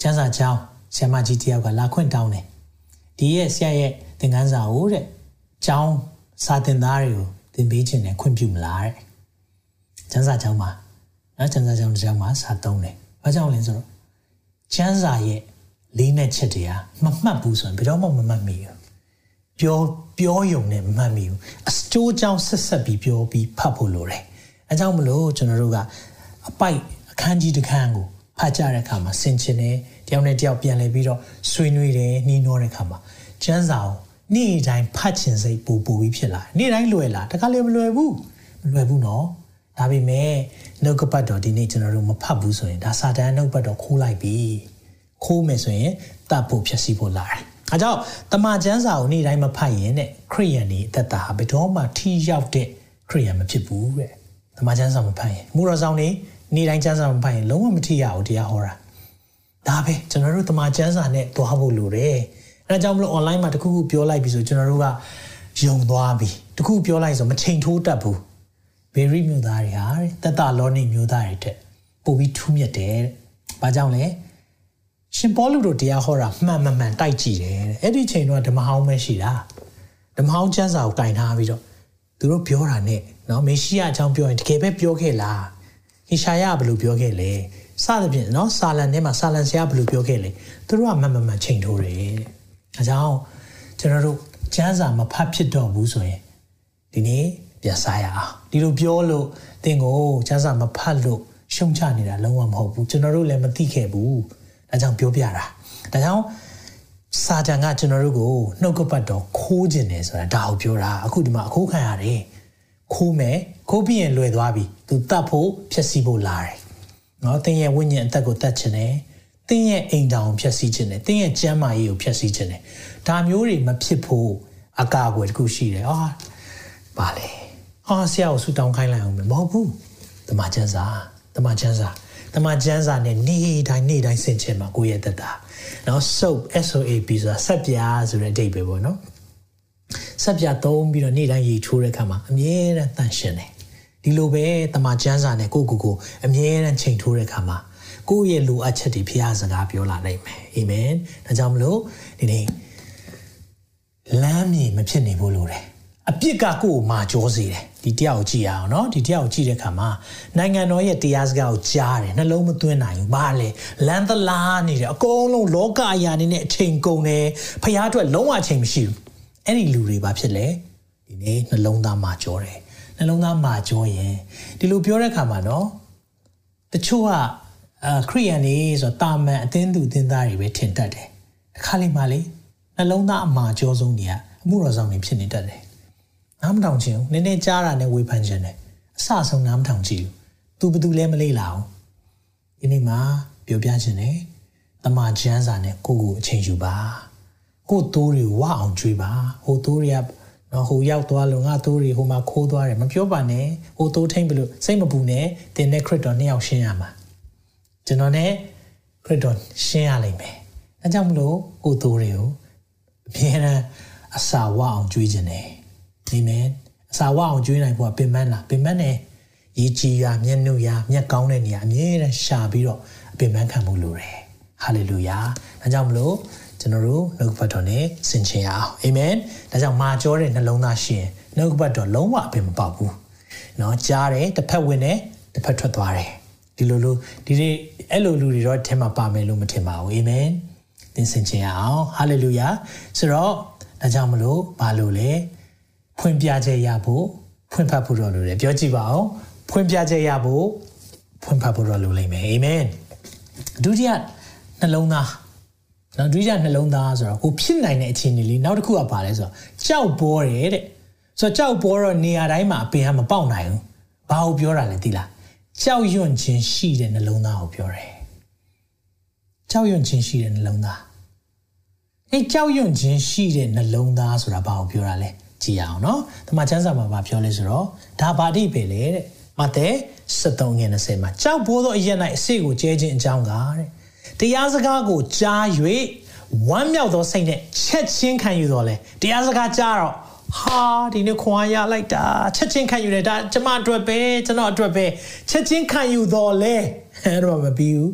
ကျန်းစာကျောင်းဆရာမကြီးတယောက်ကလာခွင့်တောင်းတယ် ဒီရဲ့ဆရာရဲ့သင်ခန်းစာကိုတဲ့ကျောင်းစာသင်သားတွေကိုသင်ပေးခြင်းနဲ့ခွင့်ပြုမလားတဲ့ကျန်းစာကျောင်းမှာနော်ကျန်းစာကျောင်းတစ်ကျောင်းမှာစာသုံးတယ်ဘာကြောင့်လဲဆိုတော့ကျန်းစာရဲ့လေးနဲ့ချက်တွေကမမှတ်ဘူးဆိုရင်ဘယ်တော့မှမမှတ်မိဘူးပြောပြောယုံနဲ့မမှတ်မိဘူးအစတိုးကြောင်းဆက်ဆက်ပြီးပြောပြီးဖတ်ဖို့လိုတယ်အဲကြောင့်မလို့ကျွန်တော်တို့ကအပိုက်အခန်းကြီးတစ်ခန်းကိုဖတ်ကြတဲ့အခါမှာဆင်ခြင်တယ် တယောက်နဲ့တယောက်ပြန်လဲပြီးတော့ဆွေးနွေးတယ်နှီးနှောတဲ့အခါမှာကျန်းစာကိုနေ့တိုင်းဖတ်ချင်စိတ်ပူပူပြီးဖြစ်လာနေ့တိုင်းလွယ်လာတခါလေမလွယ်ဘူးမလွယ်ဘူးနော်ဒါပေမဲ့နှုတ်ကပတ်တော်ဒီနေ့ကျွန်တော်တို့မဖတ်ဘူးဆိုရင်ဒါစာတန်နှုတ်ပတ်တော်ခိုးလိုက်ပြီခိုးမယ်ဆိုရင်တတ်ဖို့ဖြစ်စီဖို့လာတယ်အဲကြောင့်တမန်ကျမ်းစာကိုနေ့တိုင်းမဖတ်ရင်တဲ့ခရိယန်ဒီအသက်တာဘယ်တော့မှထိရောက်တဲ့ခရိယန်မဖြစ်ဘူးတဲ့တမန်ကျမ်းစာမဖတ်ရင်မူတော်ဆောင်နေနေ့တိုင်းကျမ်းစာမဖတ်ရင်လုံးဝမထိရဘူးတရားဟောတာ ဒါပဲကျွန်တော်တို့တမန်ကျမ်းစာနဲ့သွားဖို့လိုတယ်အဲဒါကြောင့်မလို့ online မှာတခုခုပြောလိုက်ပြီဆိုကျွန်တော်တို့ကယုံသွားပြီတခုပြောလိုက်ဆိုမချိန်ထိုးတတ်ဘူးဘေရီမျိုးသားတွေဟာတက်တာလောနေမျိုးသားတွေတဲ့ပို့ပြီးထူးမြတ်တယ်တဲ့။ဘာကြောင့်လဲ။ရှင်ပေါလုတို့တရားဟောတာမှန်မှန်မှန်တိုက်ကြည့်တယ်တဲ့။အဲ့ဒီချိန်တော့ဓမ္မဟောင်းပဲရှိတာ။ဓမ္မဟောင်းကျမ်းစာကိုကင်ထားပြီးတော့သူတို့ပြောတာနဲ့နော်မေရှိယအကြောင်းပြောရင်တကယ်ပဲပြောခဲ့လား။ဟေရှာယဘယ်လိုပြောခဲ့လဲ။ စသဖြင့်နော်ဆာလန်ထဲမှာဆာလန်ဆရာဘယ်လိုပြောခဲ့လဲ။သူတို့ကမှန်မှန်မှန်ချိန်ထိုးတယ်တဲ့။အဲကြောင့်ကျွန်တော်တို့ကျမ်းစာမဖတ်ဖြစ်တော့ဘူးဆိုရင်ဒီနေ့ပြန်စားရအောင်ဒီလိုပြောလို့တင်ကိုကျန်းစာမဖတ်လို့ရှုံချနေတာလုံးဝမဟုတ်ဘူးကျွန်တော်တို့လည်းမသိခဲ့ဘူးဒါကြောင့်ပြောပြတာဒါကြောင့်စာတန်ကကျွန်တော်တို့ကိုနှုတ်ကပတ်တော်ခိုးခြင်းတယ်ဆိုတာဒါကိုပြောတာအခုဒီမှာအခိုးခံရတယ်ခိုးမယ်ခိုးပြီးရင်လွယ်သွားပြီသူတတ်ဖို့ဖြည့်ဆည်းဖို့လာတယ် နော်သင်ရဲ့ဝိညာဉ်အသက်ကိုတတ်ခြင်းတယ်သင်ရဲ့အိမ်တောင်ဖြည့်ဆည်းခြင်းတယ်သင်ရဲ့ကျမ်းမာရေးကိုဖြည့်ဆည်းခြင်းတယ်ဒါမျိုးတွေမဖြစ်ဖို့အကာအကွယ်တစ်ခုရှိတယ်အာပါလေဟာဆရာကိုဆူတောင်းခိုင်းလိုက်အောင်မဟုတ်ဘူးတမချန်းစာတမချန်းစာတမချန်းစာနဲ့နေ့တိုင်းနေ့တိုင်းဆင်ခြင်မှာကိုယ့်ရဲ့သက်တာနော် soap SOAP ဆိုတာဆက်ပြားဆိုတဲ့အဓိပ္ပာယ်ပေါ့နော်ဆက်ပြားသုံးပြီးတော့နေ့တိုင်းရေချိုးတဲ့အခါမှာအမြဲတမ်းတန့်ရှင်းတယ် ဒီလိုပဲတမန်ကျမ်းစာနဲ့ကိုကိုကိုအမြဲတမ်းချိန်ထိုးတဲ့အခါမှာကိုယ့်ရဲ့လိုအပ်ချက်တွေဖရားစကားပြောလာနိုင်မယ်အာမင်ဒါကြောင့်မလို့ဒီနေ့လမ်းမြေမဖြစ်နေဘူးလို့တယ်အပြစ်ကကိုယ်ကိုမာကြောစေတယ်ဒီတရားကိုကြည့်ရအောင်နော်ဒီတရားကိုကြည့်တဲ့အခါမှာနိုင်ငံတော်ရဲ့တရားစကားကိုကြားတယ်နှလုံးမသွင်းနိုင်ဘူးဘာလဲလမ်းသလားနေတယ်အကုန်လုံးလောကအရာနေနဲ့အချိန်ကုန်တယ်ဖျားအတွက်လုံးဝအချိန်မရှိဘူးအဲ့ဒီလူတွေဘာဖြစ်လဲဒီနေ့နှလုံးသားမာကြောတယ် နှလုံးသားမာကျောရင်ဒီလိုပြောတဲ့အခါမှာနော်တချို့ကအခရိယန်နေဆိုတော့တာမန်အသင်းသူအသင်းသားတွေပဲထင်တတ်တယ်အခါလေးမှလေနှလုံးသားအမာကျောဆုံးတွေကအမှုတော်ဆောင်တွေဖြစ်နေတတ်တယ်နားမထောင်ခြင်းနည်းနည်းကြားတာနဲ့ဝေဖန်ခြင်းနဲ့အဆအဆုံးနားမထောင်ကြည့်ဘူးသူဘသူလဲမလေးလာအောင်ဒီနေ့မှာပြောပြခြင်းနဲ့တမန်ကျမ်းစာနဲ့ကိုကိုအချိန်ယူပါကိုသိုးတွေဝအောင်ကြွေးပါဟိုသိုးတွေက နော်ဟိုရောက်သွားလို့ငါတိုးတွေဟိုမှာခိုးသွားတယ်မပြောပါနဲ့ဟိုတိုးထိမ့်ဘလို့စိတ်မပူနဲ့တင်တဲ့ခရစ်တော်နှစ်ယောက်ရှင်းရမှာကျွန်တော်နဲ့ခရစ်တော်ရှင်းရလိမ့်မယ်အဲကြောင့်မလို့ကိုတိုးတွေကိုအမြဲတမ်းအစာဝအောင်ကြွေးခြင်းတယ်အာမင်အစာဝအောင်ကျွေးနိုင်ဖို့ပင်ပန်းလားပင်ပန်းတယ်ရေကြည်ရာမျက်နှုရာမျက်ကောင်းတဲ့နေရာအမြဲတမ်းရှာပြီးတော့အပင်ပန်းခံမှုလိုတယ်ဟာလေလုယာဒါကြောင့်မလို့ ကျွန်တော်တို့နှုတ်ဘတ်တော်နဲ့ဆင်ခြင်ရအောင်အာမင်ဒါကြောင့်မာကြောတဲ့နှလုံးသားရှင်နှုတ်ဘတ်တော်လုံးဝအပင်မပေါက်ဘူးเนาะကြားတယ်တစ်ဖက်ဝင်တယ်တစ်ဖက်ထွက်သွားတယ်ဒီလိုလိုဒီနေ့အဲ့လိုလူတွေတော့ထင်မှာပါမယ်လို့မထင်ပါဘူးအာမင်သင်ဆင်ခြင်ရအောင်ဟာလေလုယာဆိုတော့ဒါကြောင့်မလို့ဘာလို့လဲဖွင့်ပြချက်ရဖို့ဖွင့်ဖတ်ဖို့တော့လိုတယ်ပြောကြည့်ပါအောင်ဖွင့်ပြချက်ရဖို့ဖွင့်ဖတ်ဖို့တော့လိုလိမ့်မယ်အာမင်ဒုတိယနှလုံးသား နော်ဒုတိယနှလုံးသားဆိုတော့ကိုဖြစ်နိုင်တဲ့အခြေအနေလေးနောက်တစ်ခုကပါလဲဆိုတော့ကြောက်ပေါ်တယ်တဲ့ဆိုတော့ကြောက်ပေါ်တော့နေရာတိုင်းမှာအပင်ကမပေါက်နိုင်ဘူးဘာကိုပြောတာလဲသိလားကြောက်ရွံ့ခြင်းရှိတဲ့နှလုံးသားကိုပြောတယ်ကြောက်ရွံ့ခြင်းရှိတဲ့နှလုံးသားအဲကြောက်ရွံ့ခြင်းရှိတဲ့နှလုံးသားဆိုတာဘာကိုပြောတာလဲကြည့်အောင်နော်။တမန်ကျမ်းစာမှာဗာပြောလဲဆိုတော့ဒါဘာတိပဲလေတဲ့။မဿဲ73ငွေ20မှာကြောက်ဘိုးသောအရက်၌အစိကိုကျဲခြင်းအကြောင်းကတဲ့။ တရားစကားကိုကြား၍ဝမ်းမြောက်သောစိတ်နဲ့ချက်ချင်းခံယူတော်လဲ။တရားစကားကြားတော့ဟာဒီနေ့ခွန်အားရလိုက်တာချက်ချင်းခံယူတယ်ဒါကျမအတွက်ပဲကျွန်တော်အတွက်ပဲချက်ချင်းခံယူတော်လဲအဲ့တော့မပြီးဘူး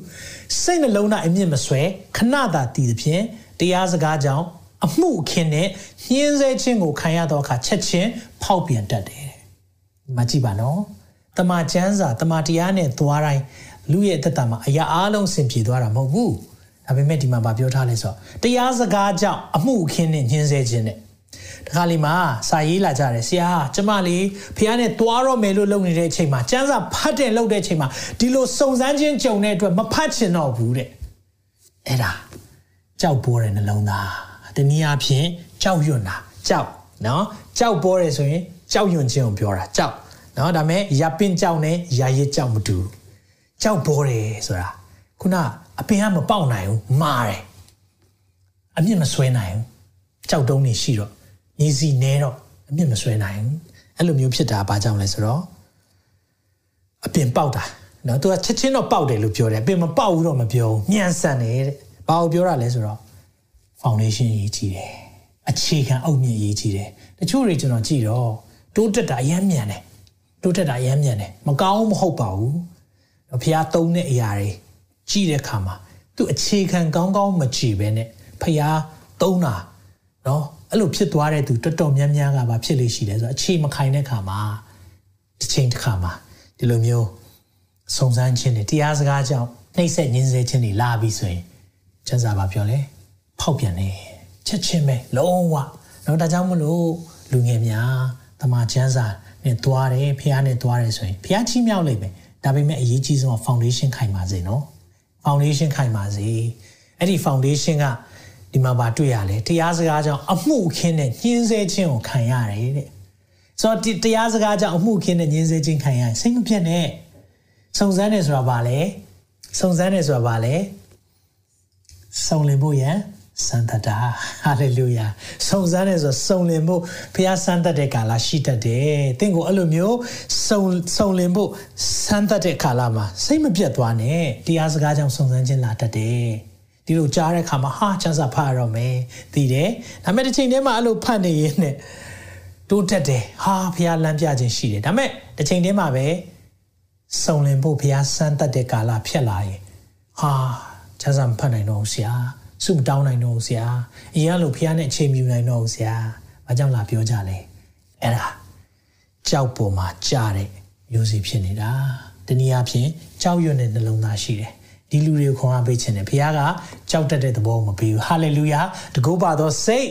စိတ်နှလုံးသားအမြင့်မဆွဲခဏသာတည်သဖြင့်တရားစကားကြောင့်အမှုအခင်းနဲ့ညှင်းဆဲခြင်းကိုခံရတော့အခါချက်ချင်းဖောက်ပြန်တတ်တယ်။မကြည့်ပါနော်။တမန်ကျမ်းစာတမန်တရားနဲ့သွားတိုင်း လူရဲ့အသက်တာမှာအရာအလုံးစင်ပြေသွားတာမဟုတ်ဘူး။ဒါပေမဲ့ဒီမှာဗာပြောထားလဲဆိုတော့တရားစကားကြောင့်အမှုအခင်းနဲ့ညှင်းဆဲခြင်းနဲ့တခါလီမှာစာရေးလာကြတယ်ဆရာကျမလေးဖះနဲ့တွားတော့မယ်လို့လုပ်နေတဲ့အချိန်မှာကျန်းစာဖတ်တယ်လုပ်တဲ့အချိန်မှာဒီလိုစုံစမ်းခြင်းကြုံတဲ့အတွက်မဖတ်ချင်တော့ဘူးတဲ့အဲ့ဒါကြောက်ပေါ်တဲ့နှလုံးသားတနည်းအားဖြင့်ကြောက်ရွံ့တာကြောက်နော်ကြောက်ပေါ်တယ်ဆိုရင်ကြောက်ရွံ့ခြင်းကိုပြောတာကြောက်နော်ဒါမဲ့ရပင်ကြောက်နဲ့ရာရစ်ကြောက်မတူ ကြောက်ပေါ်တယ်ဆိုတာခုနအပင်ကမပေါက်နိုင်ဘူးမာတယ်အမြင့်မဆွဲနိုင်ဘူးကြောက်တုံးနေရှိတော့ညီစီနဲတော့အမြင့်မဆွဲနိုင်ဘူးအဲ့လိုမျိုးဖြစ်တာဘာကြောင့်လဲဆိုတော့အပင်ပေါက်တာနော်သူကချက်ချင်းတော့ပေါက်တယ်လို့ပြောတယ်အပင်မပေါက်ဘူးတော့မပြောဘူးညံဆန်တယ်တဲ့ဘာကိုပြောတာလဲဆိုတော့ foundation ရေးကြည့်တယ်အခြေခံအုတ်မြင့်ရေးကြည့်တယ်တချို့တွေကျွန်တော်ကြည့်တော့တိုးတက်တာအယမ်းမြန်တယ်တိုးတက်တာအယမ်းမြန်တယ်မကောင်းမဟုတ်ပါဘူး ဖះသုံးတဲ့အရာတွေကြည့်တဲ့အခါမှာသူအခြေခံကောင်းကောင်းမကြည့်ပဲနဲ့ဖះသုံးတာနော်အဲ့လိုဖြစ်သွားတဲ့သူတော်တော်များများကဘာဖြစ်လို့ရှိလဲဆိုတော့အခြေမခိုင်တဲ့ခါမှာတစ်ချိန်တစ်ခါမှာဒီလိုမျိုးစုံစမ်းခြင်းတွေတရားစကားကြောင့်နှိမ့်ဆက်ညှင်းဆဲခြင်းတွေလာပြီဆိုရင်ကျမ်းစာဘာပြောလဲဖောက်ပြန်နေချက်ချင်းပဲလုံးဝတော့ဒါကြောင့်မလို့လူငယ်များတမန်ကျမ်းစာနဲ့သွားတယ်ဖះနဲ့သွားတယ်ဆိုရင်ဖះချီးမြှောက်လိုက်မယ် ဒါပေမဲ့အရေးကြီးဆုံးက foundation ခိုင်ပါစေနော် foundation ခိုင်ပါစေအဲ့ဒီ foundation ကဒီမှာပါတွေ့ရလဲတရားစကားကြောင့်အမှုခင်းနဲ့ညှင်းဆဲခြင်းကိုခံရတယ်တဲ့ဆိုတော့တရားစကားကြောင့်အမှုခင်းနဲ့ညှင်းဆဲခြင်းခံရစိတ်မပြတ်နဲ့စုံစမ်းတယ်ဆိုတာဘာလဲစုံစမ်းတယ်ဆိုတာဘာလဲစုံလင်ဖို့ရန် စံတတာဟာလေလုယာစုံစမ်းတယ်ဆိုစုံလင်ဖို့ဖះစံတတ်တဲ့ကာလရှိတတ်တယ်တင့်ကိုအဲ့လိုမျိုးစုံစုံလင်ဖို့စံတတ်တဲ့ကာလမှာစိတ်မပြတ်သွားနဲ့တရားစကားကြောင့်စုံစမ်းခြင်းလာတတ်တယ်ဒီလိုကြားတဲ့အခါမှာဟာချမ်းသာဖတ်ရတော့မယ်သိတယ်ဒါပေမဲ့တစ်ချိန်တည်းမှာအဲ့လိုဖတ်နေရင်နဲ့တိုးတက်တယ်ဟာဖះလမ်းပြခြင်းရှိတယ်ဒါပေမဲ့တစ်ချိန်တည်းမှာပဲစုံလင်ဖို့ဖះစမ်းတတ်တဲ့ကာလဖြစ်လာရင်ဟာချမ်းသာမဖတ်နိုင်တော့ဘူးဆရာ စုမတောင်းနိုင်တော့ဘူးဆရာအရင်ကလိုဖះနဲ့အချိန်မြူနိုင်တော့ဘူးဆရာဘာကြောင့်လာပြောကြလဲအဲ့ဒါကြောက်ပေါ်မှာကြားတဲ့မျိုးစီဖြစ်နေတာတနည်းအားဖြင့်ကြောက်ရွံ့တဲ့နှလုံးသားရှိတယ်ဒီလူတွေကိုခွန်အားပေးခြင်းတယ်ဘုရားကကြောက်တတ်တဲ့သဘောမပေးဘူးဟာလေလုယာတကုပါသောစိတ်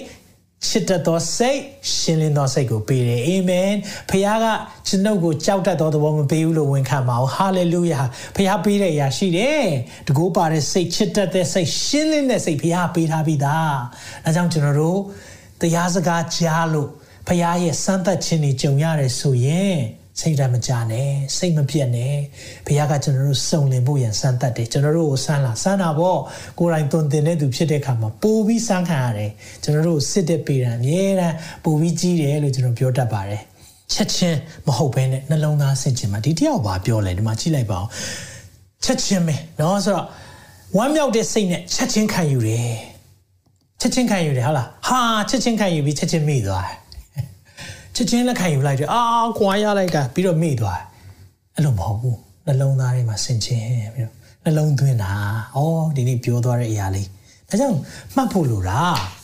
ချစ်တတ်သောစိတ်ရှင်းလင်းသောစိတ်ကိုပေးတယ်အာမင်ဖခင်ကကျွန်ုပ်ကိုကြောက်တတ်သောသဘောမပေးဘူးလို့ဝန်ခံပါအောင်ဟာလေလုယာဖခင်ပေးတဲ့အရာရှိတယ်တကူပါတဲ့စိတ်ချစ်တတ်တဲ့စိတ်ရှင်းလင်းတဲ့စိတ်ဖခင်ပေးထားပြီးသားဒါကြောင့်ကျွန်တော်တို့တရားစကားကြားလို့ဖခင်ရဲ့စမ်းသပ်ခြင်းတွေကြုံရတယ်ဆိုရင် စိတ်ဓာတ်မကြနဲ့စိတ်မပြတ်နဲ့ဘုရားကကျွန်တော်တို့စုံလင်ဖို့ရန်စမ်းသတ်တယ်ကျွန်တော်တို့ကိုစမ်းလာစမ်းတာပေါ့ကိုယ်တိုင်သွန်သင်တဲ့သူဖြစ်တဲ့အခါမှာပိုပြီးစမ်းခံရတယ်ကျွန်တော်တို့စစ်တဲ့ပေတံအများတန်းပိုပြီးကြီးတယ်လို့ကျွန်တော်ပြောတတ်ပါတယ်ချက်ချင်းမဟုတ်ဘဲနဲ့နှလုံးသားစစ်ချင်းမှာဒီတယောက်ပါပြောလဲဒီမှာကြည့်လိုက်ပါအောင်ချက်ချင်းပဲเนาะဆိုတော့ဝမ်းမြောက်တဲ့စိတ်နဲ့ချက်ချင်းခံယူတယ်ချက်ချင်းခံယူတယ်ဟုတ်လားဟာချက်ချင်းခံယူပြီးချက်ချင်းမိသွားတယ် ချက်ချင်းလက်ခံယူလိုက်တယ်အာခွာရလိုက်တာပြီးတော့မေ့သွားအဲ့လိုမဟုတ်ဘူးနှလုံးသားထဲမှာဆင်ခြင်ပြီးတော့နှလုံးသွင်းတာဩဒီနေ့ပြောသွားတဲ့အရာလေးဒါကြောင့်မှတ်ဖို့လိုတာ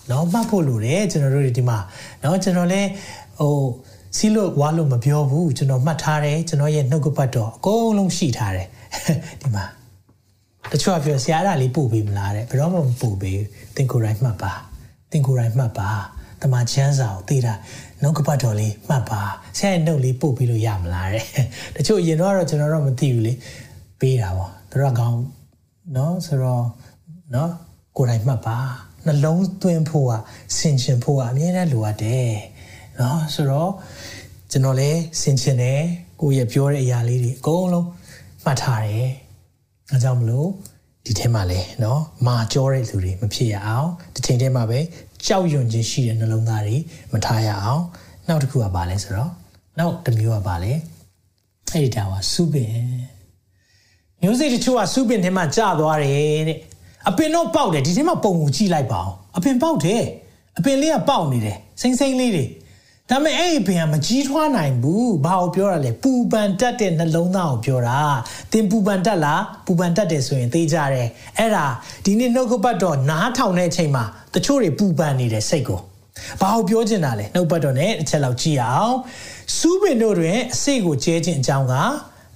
เนาะမှတ်ဖို့လိုတယ်ကျွန်တော်တို့ဒီမှာเนาะကျွန်တော်လည်းဟိုစီလို့ဝါလို့မပြောဘူးကျွန်တော်မှတ်ထားတယ်ကျွန်တော်ရဲ့နှုတ်ကပတ်တော်အကုန်လုံးရှိထားတယ်ဒီမှာတချို့ကပြောဆရာအဲ့ဒါလေးပို့ပေးမလားတဲ့ဘယ်တော့မှမပို့ပေးသင်ကိုယ်တိုင်မှတ်ပါသင်ကိုယ်တိုင်မှတ်ပါတမချမ်းစာကိုသိတာ နှုတ်ကပတ်တော်လေးမှတ်ပါဆရာရဲ့နှုတ်လေးပို့ပေးလို့ရမလားတဲ့တချို့ရင်တော့ကျွန်တော်တော့မသိဘူးလေပေးတာပေါ့တို့ကကောင်းเนาะဆိုတော့เนาะကိုယ်တိုင်မှတ်ပါနှလုံးသွင်းဖို့ကဆင်ခြင်ဖို့ကအမြဲတမ်းလိုအပ်တယ်เนาะဆိုတော့ကျွန်တော်လည်းဆင်ခြင်တယ်ကိုယ့်ရဲ့ပြောတဲ့အရာလေးတွေအကုန်လုံးမှတ်ထားတယ်အဲကြောင့်မလို့ဒီထဲမှာလဲเนาะမာကြောတဲ့လူတွေမဖြစ်ရအောင်ဒီချိန်ထဲမှာပဲ ကြောက်ရွံ့ခြင်းရှိတဲ့နှလုံးသားတွေမထားရအောင်နောက်တစ်ခုကဘာလဲဆိုတော့နောက်တစ်မျိုးကဘာလဲအဲ့ဒီတာကစုပင်မျိုးစိတ်တချို့ကစုပင်ထဲမှာကျသွားတယ်တဲ့အပင်တော့ပေါက်တယ်ဒီထဲမှာပုံကိုကြည့်လိုက်ပါအောင်အပင်ပေါက်တယ်အပင်လေးကပေါက်နေတယ်စိမ့်စိမ့်လေးတွေ ဒါပေမဲ့အဲ့ဒီပင်ကမကြီးထွားနိုင်ဘူးဘာကိုပြောရလဲပူပန်တက်တဲ့နှလုံးသားကိုပြောတာတင်ပူပန်တက်လားပူပန်တက်တယ်ဆိုရင်သိကြတယ်အဲ့ဒါဒီနေ့နှုတ်ကပတ်တော်နားထောင်တဲ့အချိန်မှာတချို့တွေပူပန်နေတယ်စိတ်ကိုဘာကိုပြောချင်တာလဲနှုတ်ပတ်တော်နဲ့တစ်ချက်လောက်ကြည့်အောင်စူးပင်တို့တွင်အစိတ်ကိုကျဲခြင်းအကြောင်းက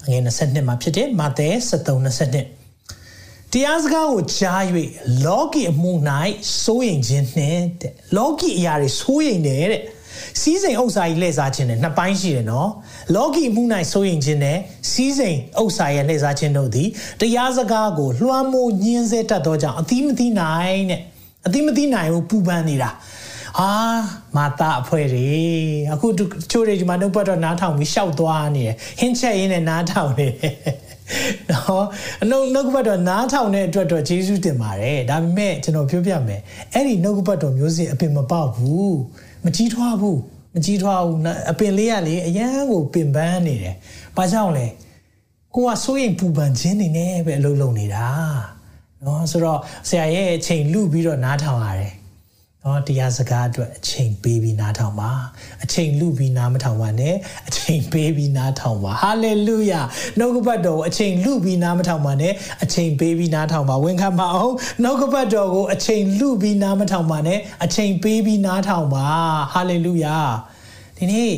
ငွေ22မှာဖြစ်တယ်မာသဲ73:22တရားစကားကိုကြား၍လောကီအမှု၌စိုးရိမ်ခြင်းနဲ့တဲ့လောကီအရာတွေစိုးရိမ်တယ်တဲ့ စီးစိမ်ဥစ္စာကြီးလှည့်စားခြင်းနဲ့နှစ်ပိုင်းရှိတယ်နော်လောကီမှု၌စိုးရင်ခြင်းနဲ့စီးစိမ်ဥစ္စာရဲ့လှည့်စားခြင်းတို့သည်တရားစကားကိုလွှမ်းမိုးညှင်းဆဲတတ်သောကြောင့်အသီးမသီးနိုင်တဲ့အသီးမသီးနိုင်ဘူးပူပန်နေတာဟာမာတာအဖွဲတွေအခုချိုးတွေဒီမှာနှုတ်ပတ်တော့နားထောင်ပြီးရှောက်သွားနေတယ်ဟင်းချက်ရင်းနဲ့နားထောင်နေတယ်နော်အနှုတ်နှုတ်ကပတ်တော်နားထောင်တဲ့အတွက်တော့ယေရှုတင်ပါတယ်ဒါပေမဲ့ကျွန်တော်ပြောပြမယ်အဲ့ဒီနှုတ်ကပတ်တော်မျိုးစစ်အပင်မပေါက်ဘူး မကြီးထွားဘူးမကြီးထွားဘူးအပင်လေးကလေအရန်ကိုပင်ပန်းနေတယ်။ဘာကြောင့်လဲ။ကိုကစိုးရင်ပူပန်ခြင်းနေနဲ့ပဲအလုပ်လုပ်နေတာ။နော်ဆိုတော့ဆရာရဲ့အချိန်လူပြီးတော့နားထောင်ရတယ်။ နော်တရားစကားအတွက်အချိန်ပေးပြီးနားထောင်ပါ။အချိန်လူပြီးနားမထောင်ပါနဲ့။အချိန်ပေးပြီးနားထောင်ပါ။ဟာလေလုယာ။နှုတ်ကပတ်တော်ကိုအချိန်လူပြီးနားမထောင်ပါနဲ့။အချိန်ပေးပြီးနားထောင်ပါ။ဝန်ခံပါအောင်။နှုတ်ကပတ်တော်ကိုအချိန်လူပြီးနားမထောင်ပါနဲ့။အချိန်ပေးပြီးနားထောင်ပါ။ဟာလေလုယာ။ဒီနေ့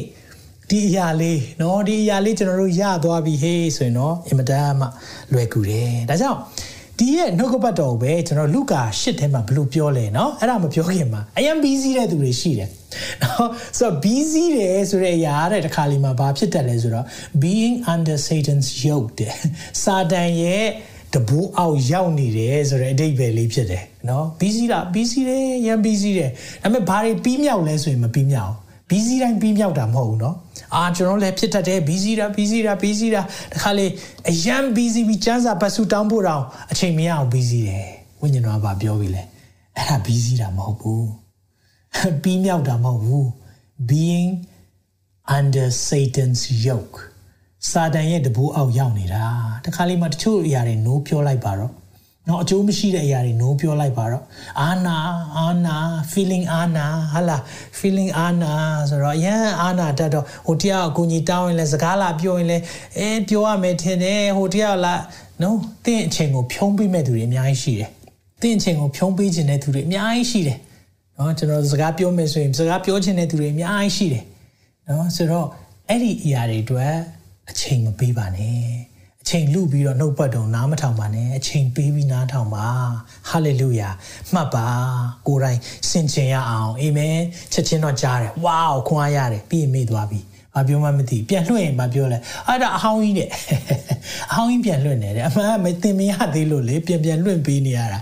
ဒီအရာလေးเนาะဒီအရာလေးကျွန်တော်တို့ရသွားပြီဟေးဆိုရင်เนาะအင်မတန်မှလွယ်ကူတယ်ဒါကြောင့် ဒီရဲ့နှုတ်ကပတ်တော်ပဲကျွန်တော်လူကာရှစ်ထဲမှာဘလို့ပြောလဲเนาะအဲ့ဒါမပြောခင်မှာအရင် busy တဲ့သူတွေရှိတယ်เนาะဆိုတော့ busy တယ်ဆိုတဲ့အရာတဲ့တစ်ခါလီမှာဘာဖြစ်တတ်လဲဆိုတော့ being under satan's yoke တဲ့စာတန်ရဲ့တဘူအောက်ရောက်နေတယ်ဆိုတဲ့အဓိပ္ပာယ်လေးဖြစ်တယ်เนาะ busy လား busy တယ်ရန် busy တယ်ဒါပေမဲ့ဘာတွေပြီးမြောက်လဲဆိုရင်မပြီးမြောက် busy တိုင်းပြီးမြောက်တာမဟုတ်ဘူးเนาะအာကျွန်တော်လည်းဖြစ်တတ်တယ် busy တာ busy တာ busy တာတခါလေအရန် busy ပြီးစမ်းစာပတ်စုတောင်းဖို့တောင်အချိန်မရအောင် busy တယ်ဝိညာဉ်တော်ကပြောပြီလေအဲ့ဒါ busy တာမဟုတ်ဘူးပြီးမြောက်တာမဟုတ်ဘူး being under satan's yoke စာတန်ရဲ့တဘိုးအောက်ရောက်နေတာတခါလေးမှတချို့အရာတွေ no ပြောလိုက်ပါတော့ နော်အကျိုးမရှိတဲ့အရာတွေ no ပြောလိုက်ပါတော့အာနာအာနာ feeling အာနာဟာလာ feeling အာနာဆိုတော့ရန်အာနာတတ်တော့ဟိုတရားအကူကြီးတောင်းရင်လဲစကားလာပြောရင်လဲအဲပြောရမယ်ထင်တယ်ဟိုတရားလာနော်တင့်အချိန်ကိုဖြုံးပေးမဲ့သူတွေအများကြီးရှိတယ်တင့်အချိန်ကိုဖြုံးပေးခြင်းတဲ့သူတွေအများကြီးရှိတယ်နော်ကျွန်တော်စကားပြောမယ်ဆိုရင်စကားပြောခြင်းတဲ့သူတွေအများကြီးရှိတယ်နော်ဆိုတော့အဲ့ဒီအရာတွေအတွက်အချိန်မပေးပါနဲ့အ ချိန်လူပြီးတော့နှုတ်ပတ်တုံနားမထောင်ပါနဲ့အချိန်ပေးပြီးနားထောင်ပါဟာလေလုယာမှတ်ပါကိုယ်တိုင်စင်ကြင်ရအောင်အာမင်ချက်ချင်းတော့ကြားတယ်ဝေါခွန်အားရတယ်ပြီးရင်မေ့သွားပြီဘာပြောမှမသိပြန်လွှင့်ရင်ဘာပြောလဲအဲ့ဒါအဟောင်းကြီးတဲ့အဟောင်းကြီးပြန်လွှင့်နေတယ်အမှန်မသိမရသေးလို့လေပြန်ပြန်လွှင့်ပေးနေရတာ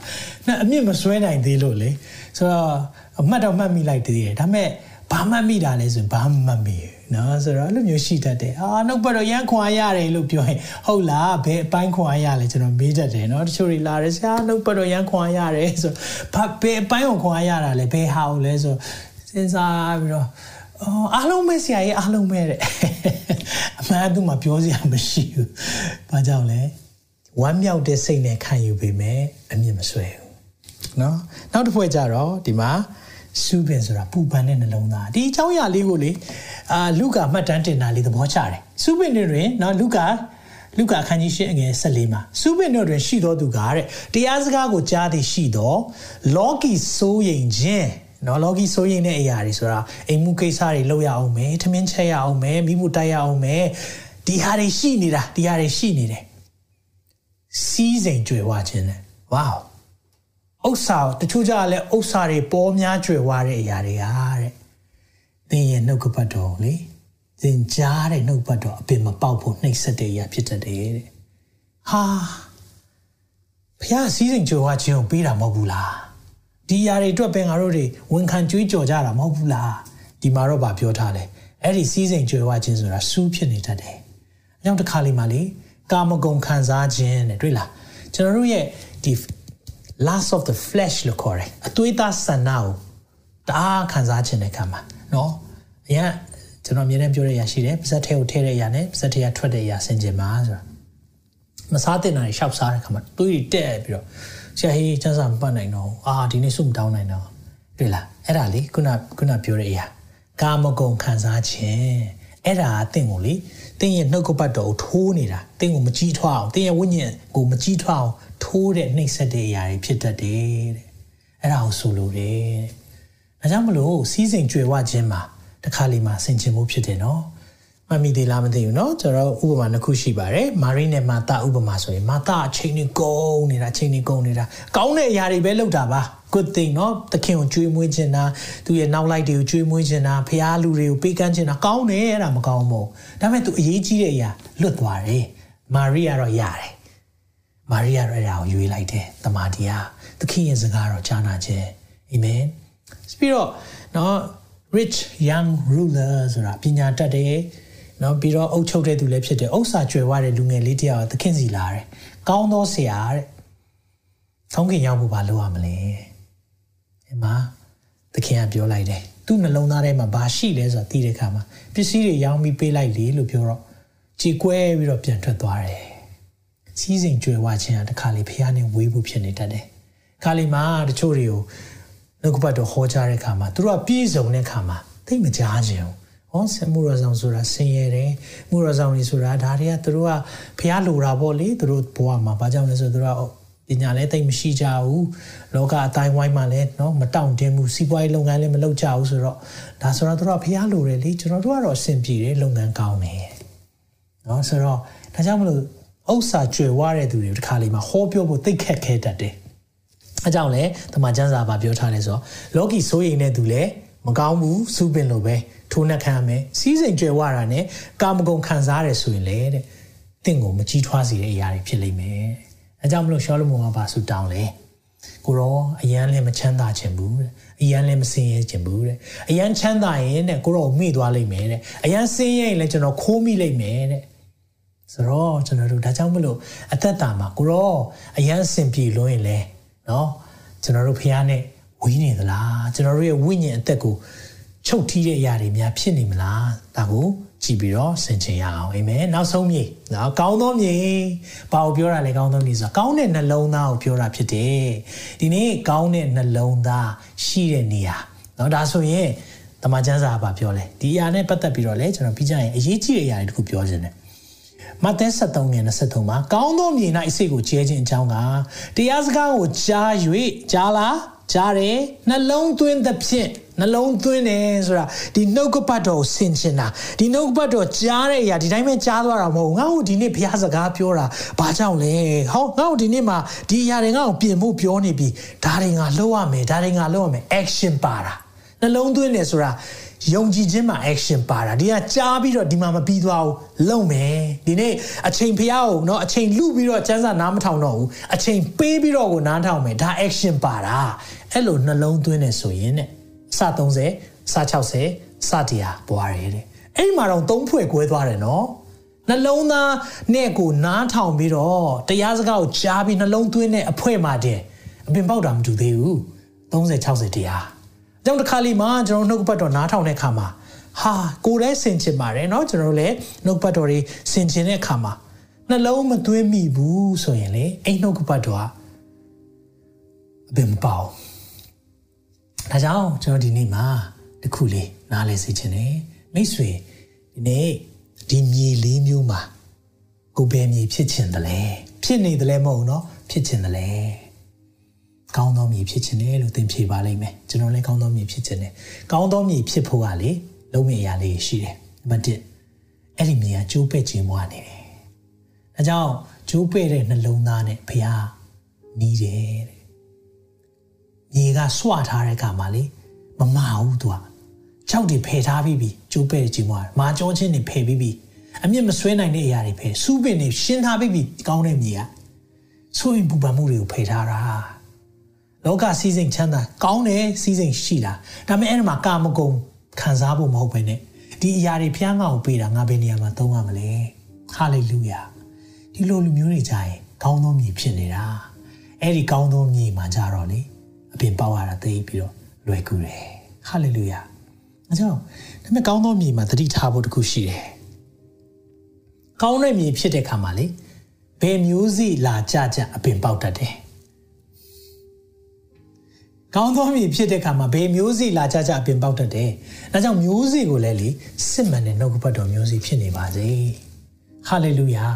အမြင့်မဆွဲနိုင်သေးလို့လေဆိုတော့အမှတ်တော့မှတ်မိလိုက်သေးတယ်ဒါပေမဲ့ဘာမှတ်မိတာလဲဆိုရင်ဘာမှမတ်မိဘူး နော်ဆိုတော့အဲ့လိုမျိုးရှိတတ်တယ်အာနှုတ်ပတ်တော့ရန်ခွာရတယ်လို့ပြောရင်ဟုတ်လားဘယ်အပိုင်းခွာရလဲကျွန်တော်မေးတတ်တယ်နော်တချို့တွေလာတယ်ဆရာနှုတ်ပတ်တော့ရန်ခွာရတယ်ဆိုဘာဘယ်အပိုင်းကိုခွာရတာလဲဘယ်ဟာကိုလဲဆိုစဉ်းစားပြီးတော့အော်အားလုံးပဲဆရာကြီးအားလုံးပဲတဲ့အမှန်တူမှပြောစရာမရှိဘူး။ဘာကြောင့်လဲဝမ်းမြောက်တဲ့စိတ်နဲ့ခံယူပေမဲ့အမြင့်မဆွဲဘူး။နော်နောက်တစ်ဖွဲ့ကြတော့ဒီမှာ စူးပင်ဆိုတာပူပန်တဲ့နှလုံးသားဒီအကြောင်းအရာလေးကိုလေအာလူကာမှတ်တမ်းတင်တာလေးသဘောကျတယ်စူးပင်တွေတွင်နော်လူကာလူကာခန်းကြီးရှင်းအငယ်14မှာစူးပင်တို့တွင်ရှိသောသူကတဲ့တရားစကားကိုကြားသည်ရှိသောလောကီစိုးရိမ်ခြင်းနော်လောကီစိုးရိမ်တဲ့အရာတွေဆိုတာအိမ်မှုကိစ္စတွေလုပ်ရအောင်မယ်ထမင်းချက်ရအောင်မယ်မိဖို့တိုက်ရအောင်မယ်ဒီဟာတွေရှိနေတာဒီဟာတွေရှိနေတယ်စီးစိမ်ကြွယ်ဝခြင်းနဲ့ဝေါ ဥစ္စာတချို့ကြလည်းဥစ္စာတွေပေါ်များကြွယ်ဝတဲ့အရာတွေဟာတဲ့သင်ရဲ့နှုတ်ကပတ်တော်လေသင်ကြားတဲ့နှုတ်ပတ်တော်အပင်မပေါက်ဖို့နှိပ်စက်တဲ့အရာဖြစ်တတ်တယ်တဲ့ဟာဖះစီးစိမ်ကြွယ်ဝခြင်းကိုပေးတာမဟုတ်ဘူးလားဒီຢာတွေအတွက်ပဲငါတို့တွေဝန်ခံကြွေးကြော်ကြတာမဟုတ်ဘူးလားဒီမှာတော့ဗာပြောထားတယ်အဲ့ဒီစီးစိမ်ကြွယ်ဝခြင်းဆိုတာစူးဖြစ်နေတတ်တယ်အကြောင်းတစ်ခါလေးမှလေကာမဂုဏ်ခံစားခြင်းတဲ့တွေ့လားကျွန်တော်တို့ရဲ့ဒီ last of the flesh လို့ခေါ်တယ်အသွေးသားဆန္ဒကိုတအားခံစားခြင်းတဲ့ခံမှာเนาะအရင်ကျွန်တော်အမြဲတမ်းပြောတဲ့အရာရှိတယ်ပါဇက်ထဲကိုထည့်တဲ့အရာနဲ့ပါဇက်ထဲကထွက်တဲ့အရာဆင်ခြင်ပါဆိုတာမစားတဲ့နာတွေရှောက်စားတဲ့ခါမှာသွေးတွေတက်ပြီးတော့ဆရာကြီးကျန်းစာမပတ်နိုင်တော့အာဒီနေ့စုမတောင်းနိုင်တော့တွေ့လားအဲ့ဒါလေခုနခုနပြောတဲ့အရာကာမဂုဏ်ခံစားခြင်းအဲ့ဒါအသင်ကိုလေသင်ရဲ့နှုတ်ကပတ်တော်ကိုထိုးနေတာသင်ကိုမကြီးထွားအောင်သင်ရဲ့ဝိညာဉ်ကိုမကြီးထွားအောင် ထိုးတဲ့နှိပ်စက်တဲ့အရာတွေဖြစ်တတ်တယ်တဲ့အဲ့ဒါကိုဆိုလိုတယ်တဲ့ဒါကြောင့်မလို့စီးစိမ်ကြွယ်ဝခြင်းမှာတစ်ခါလီမှာဆင်ခြင်မှုဖြစ်တယ်နော်မမီသေးလားမသိဘူးเนาะကျွန်တော်ဥပမာတစ်ခုရှိပါတယ်မာရီနဲ့မာတာဥပမာဆိုရင်မာတာအချိန်ကြီးကုန်နေတာအချိန်ကြီးကုန်နေတာကောင်းတဲ့အရာတွေပဲလုပ်တာပါ good thing เนาะသခင်ကိုကြွေးမွေးခြင်းတာသူရဲ့နောက်လိုက်တွေကိုကြွေးမွေးခြင်းတာဖះလူတွေကိုပေးကမ်းခြင်းတာကောင်းတယ်အဲ့ဒါမကောင်းဘူးဒါပေမဲ့သူအရေးကြီးတဲ့အရာလွတ်သွားတယ်မာရီကတော့ရတယ် မာရိယာရတာကိုယူလိုက်တယ်တမန်တရားသခင်ရဲ့စကားတော်ကြားနာခြင်းအာမင်ပြီးတော့နော် rich young ruler ဆိုတာပညာတတ်တယ်နော်ပြီးတော့အုပ်ချုပ်တဲ့သူလည်းဖြစ်တယ်ဥစ္စာကြွယ်ဝတဲ့လူငယ်လေးတယောက်ကသခင်စီလာတယ်ကောင်းသောဆရာတဲ့သုံးခင်ရောက်ဖို့ဘာလုပ်ရမလဲအမသခင်ကပြောလိုက်တယ်သူ့နှလုံးသားထဲမှာဘာရှိလဲဆိုတာသိတဲ့အခါမှာပစ္စည်းတွေရောင်းပြီးပေးလိုက်လေလို့ပြောတော့ကြေကွဲပြီးတော့ပြန်ထွက်သွားတယ် စီးစိမ်ကြွယ်ဝခြင်းကတခါလေဖះနဲ့ဝေးဖို့ဖြစ်နေတတ်တယ်ခါလီမှာတချို့တွေကိုနှုတ်ကပတ်တော်ဟောကြားတဲ့အခါမှာသူတို့ကပြည့်စုံတဲ့အခါမှာသိမကြားခြင်းဘူးဟောဆမှုရဆောင်ဆိုတာဆင်းရဲတယ်မှုရဆောင်ကြီးဆိုတာဒါတွေကသူတို့ကဖះလိုတာပေါ့လေသူတို့ဘဝမှာဘာကြောင့်လဲဆိုတော့သူတို့ကပညာလည်းတိတ်မရှိကြဘူးလောကအတိုင်းဝိုင်းမှာလည်းเนาะမတောင့်တင်းဘူးစီးပွားရေးလုပ်ငန်းလည်းမလုပ်ကြဘူးဆိုတော့ဒါဆိုတော့သူတို့ကဖះလိုတယ်လေကျွန်တော်တို့ကတော့အဆင်ပြေတယ်လုပ်ငန်းကောင်းတယ်เนาะဆိုတော့ဒါကြောင့်မလို့ ဥစ္စာကျွယ်ဝတဲ့သူတွေတခါလေးမှာဟောပြောဖို့သိခက်ခဲတတ်တယ်အဲကြောင့်လေတမန်ကျမ်းစာဘာပြောထားလဲဆိုတော့လောကီစိုးရိမ်တဲ့သူလည်းမကောင်းဘူးစူးပင်လိုပဲထိုးနှက်ခံရမယ်စီးစိမ်ကြွယ်ဝတာနဲ့ကာမဂုဏ်ခံစားရတယ်ဆိုရင်လေတဲ့တင့်ကိုမကြီးထွားစေတဲ့အရာတွေဖြစ်လိမ့်မယ်အဲကြောင့်မလို့ရှောလမုန်ကပါဆူတောင်းလေကိုရောအယမ်းလည်းမချမ်းသာခြင်းဘူးတဲ့အယမ်းလည်းမစင်ရဲခြင်းဘူးတဲ့အယမ်းချမ်းသာရင်တဲ့ကိုရောမိသွားလိမ့်မယ်တဲ့အယမ်းစင်ရဲရင်လည်းကျွန်တော်ခိုးမိလိမ့်မယ်တဲ့ ဆိုတော့ကျွန်တော်တို့ဒါကြောင့်မလို့အသက်တာမှာကိုရောအယမ်းစင်ပြေလို့ရင်လေနော်ကျွန်တော်တို့ဖះနဲ့ဝီးနေသလားကျွန်တော်တို့ရဲ့ဝိညာဉ်အသက်ကိုချုပ်ထီးတဲ့အရာတွေများဖြစ်နေမလားဒါကိုကြည့်ပြီးတော့ဆင်ခြင်ရအောင်အာမင်နောက်ဆုံးမြေနော်ကောင်းသောမြေဘာကိုပြောတာလဲကောင်းသောမြေဆိုတာကောင်းတဲ့နှလုံးသားကိုပြောတာဖြစ်တယ်ဒီနေ့ကောင်းတဲ့နှလုံးသားရှိတဲ့နေရာနော်ဒါဆိုရင်တမန်ကျမ်းစာကပြောလဲဒီအရာနဲ့ပတ်သက်ပြီးတော့လဲကျွန်တော်ပြီးကြရင်အရေးကြီးတဲ့အရာတွေတခုပြောခြင်းတယ် မဿဲ73ငယ်23မှာကောင်းသောမြေ၌အစိတ်ကိုကျဲခြင်းအကြောင်းကတရားစကားကိုကြား၍ကြားလားကြားတယ်နှလုံးသွင်းသဖြင့်နှလုံးသွင်းတယ်ဆိုတာဒီနှုတ်ကပတ်တော်ကိုဆင်ခြင်တာဒီနှုတ်ကပတ်တော်ကြားတဲ့အရာဒီတိုင်းပဲကြားသွားတာမဟုတ်ငါ့ကိုဒီနေ့ဘုရားစကားပြောတာဘာကြောင့်လဲဟောငါ့ကိုဒီနေ့မှာဒီအရာတွေငါ့ကိုပြင်ဖို့ပြောနေပြီဒါတွေငါလုပ်ရမယ်ဒါတွေငါလုပ်ရမယ် action ပါတာနှလုံးသွင်းတယ်ဆိုတာ ယုံကြည်ခြင်းမှာ action ပါတာဒီကကြားပြီးတော့ဒီမှာမပြီးသွားဘူးလုံမယ်ဒီနေ့အချိန်ဖျားကိုเนาะအချိန်လူပြီးတော့စမ်းစာနားမထောင်တော့ဘူးအချိန်ပေးပြီးတော့ကိုနားထောင်မယ်ဒါ action ပါတာအဲ့လိုနှလုံးသွင်းနေဆိုရင်တဲ့စ30စ60စတရားပွားရဲတဲ့အဲ့ဒီမှာတော့သုံးဖွဲ့ကွဲသွားတယ်နော်နှလုံးသားနဲ့ကိုနားထောင်ပြီးတော့တရားစကားကိုကြားပြီးနှလုံးသွင်းတဲ့အဖွဲ့မှာတဲ့အပင်ပေါက်တာမတူသေးဘူး30 60တရားအ ကြောင်းတစ်ခါလေးမှာကျွန်တော်နှုတ်ပတ်တော်နားထောင်တဲ့အခါမှာဟာကိုယ်လည်းဆင်ချင်ပါတယ်เนาะကျွန်တော်လည်းနှုတ်ပတ်တော်တွေဆင်ချင်တဲ့အခါမှာနှလုံးမသွင်းမိဘူးဆိုရင်လေအဲ့နှုတ်ပတ်တော်ကအပင်မပေါ ဒါကြောင့်ကျွန်တော်ဒီနေ့မှာတခုလေးနားလဲစေချင်တယ်မိတ်ဆွေဒီနေ့ဒီမြေလေးမျိုးမှာကိုဘယ်မြေဖြစ်ချင်တယ်လဲဖြစ်နေတယ်လဲမဟုတ်เนาะဖြစ်ချင်တယ်လဲ ကောင်းသောမြေဖြစ်ချင်တယ်လို့သင်ဖြေပါလိမ့်မယ်ကျွန်တော်လည်းကောင်းသောမြေဖြစ်ချင်တယ်ကောင်းသောမြေဖြစ်ဖို့ကလေလုံးဝအရာလေးရှိတယ်နံပါတ်1အဲ့ဒီမြေကကျိုးပဲ့ခြင်းမွားနေတယ်ဒါကြောင့်ကျိုးပဲ့တဲ့နှလုံးသားနဲ့ဘုရားနီးတယ်တဲ့မြေကစွထားတဲ့အခါမှာလေမမဘူးသူကခြောက်တွေဖယ်ထားပြီးပြီကျိုးပဲ့ခြင်းမွားမာကြောချင်းတွေဖယ်ပြီးပြီအမြင့်မဆွဲနိုင်တဲ့အရာတွေဖယ်စူးပင်တွေရှင်းထားပြီးပြီကောင်းတဲ့မြေကဆိုရင်ပူပန်မှုတွေကိုဖယ်ထားတာ လောကစည်းစိမ်ချမ်းသာကောင်းတယ်စည်းစိမ်ရှိတာဒါပေမဲ့အဲ့ဒီမှာကာမဂုဏ်ခံစားဖို့မဟုတ်ဘဲနဲ့ဒီအရာတွေဖျားငါ့ကိုပေးတာငါဘယ်နေရာမှာသုံးရမလဲဟာလေလုယာဒီလိုလူမျိုးတွေကြရင်ကောင်းသောမြေဖြစ်နေတာအဲ့ဒီကောင်းသောမြေမှာကြတော့လေအပြင်ပေါက်ရတာသိပြီးတော့လွယ်ကူတယ်ဟာလေလုယာအဲကြောင့်ဒါပေမဲ့ကောင်းသောမြေမှာတတိထားဖို့တခုရှိတယ်ကောင်းတဲ့မြေဖြစ်တဲ့ခါမှာလေဘယ်မျိုးစီလာကြကြအပင်ပေါက်တတ်တယ် ကောင်းသောမြေဖြစ်တဲ့အခါမှာဘယ်မျိုးစီလာကြကြအပြင်ပေါက်တတ်တယ်။ဒါကြောင့်မျိုးစီကိုလည်းလေစစ်မှန်တဲ့နှုတ်ကပတ်တော်မျိုးစီဖြစ်နေပါစေ။ဟာလေလုယာ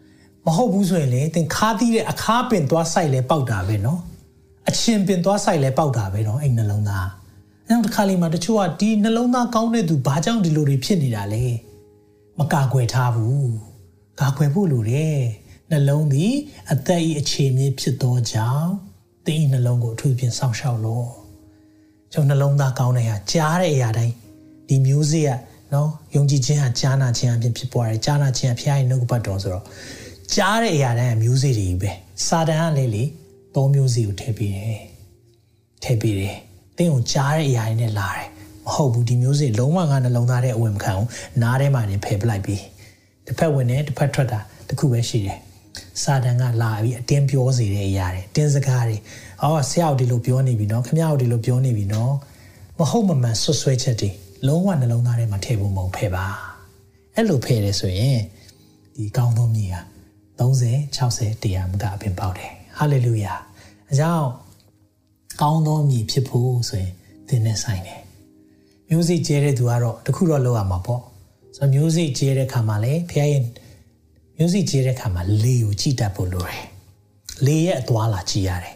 ။မဟုတ်ဘူးဆိုရင်လေသင်ခါးသီးတဲ့အခါပင်သွားဆိုင်လဲပေါက်တာပဲနော်။အချင်းပင်သွားဆိုင်လဲပေါက်တာပဲနော်အဲ့နှလုံးသား။နောက်တစ်ခါလေးမှာတချို့ကဒီနှလုံးသားကောင်းတဲ့သူဘာကြောင့်ဒီလိုတွေဖြစ်နေတာလဲ။မကာကွယ်ထားဘူး။ကာကွယ်ဖို့လိုတယ်။နှလုံးသည်အသက်၏အခြေမြစ်ဖြစ်သောကြောင့် သင်ဤနှလုံးကိုအထူးဖြင့်စောင့်ရှောက်လို့ကျွန်နှလုံးသားကောင်းတဲ့ဟာကြားတဲ့အရာတိုင်းဒီမျိုးစေ့ကနော်ယုံကြည်ခြင်းဟာကြားနာခြင်းအပြင်ဖြစ်ပေါ်တယ်ကြားနာခြင်းအဖျားရဲ့နှုတ်ပတ်တော်ဆိုတော့ကြားတဲ့အရာတိုင်းကမျိုးစေ့တွေပဲစာတန်ကလည်းလေသုံးမျိုးစေ့ကိုထည့်ပေးတယ်ထည့်ပေးတယ်သင်ကိုကြားတဲ့အရာတွေနဲ့လာတယ်မဟုတ်ဘူးဒီမျိုးစေ့လုံးဝငါနှလုံးသားထဲအဝင်မခံဘူးနားထဲမှာနေဖယ်ပလိုက်ပြီးတစ်ဖက်ဝင်တယ်တစ်ဖက်ထွက်တာတခုပဲရှိတယ် စာတန်ကလာပြီးအတင်းပြောစေတဲ့အရာတွေတင်းစကားတွေအော်ဆရာတို့ဒီလိုပြောနေပြီနော်ခမရတို့ဒီလိုပြောနေပြီနော်မဟုတ်မမှန်ဆွဆွဲချက်တွေလုံးဝနှလုံးသားထဲမှာထည့်ဖို့မဟုတ်ဖဲပါအဲ့လိုဖဲတယ်ဆိုရင်ဒီကောင်းသောမြေဟာ30 60တရားမကအပင်ပေါက်တယ်ဟာလေလုယာအကြောင်းကောင်းသောမြေဖြစ်ဖို့ဆိုရင်သင်နဲ့ဆိုင်တယ်မျိုးစိကျဲတဲ့သူကတော့တခုတော့လောက်ရမှာပေါ့ဆိုတော့မျိုးစိကျဲတဲ့ခါမှာလေဖခင်ရဲ့ မျိုးစိကျဲတဲ့ခါမှာလေကိုကြည်တတ်ဖို့လိုတယ်လေရဲ့အသွားလာကြည်ရတယ်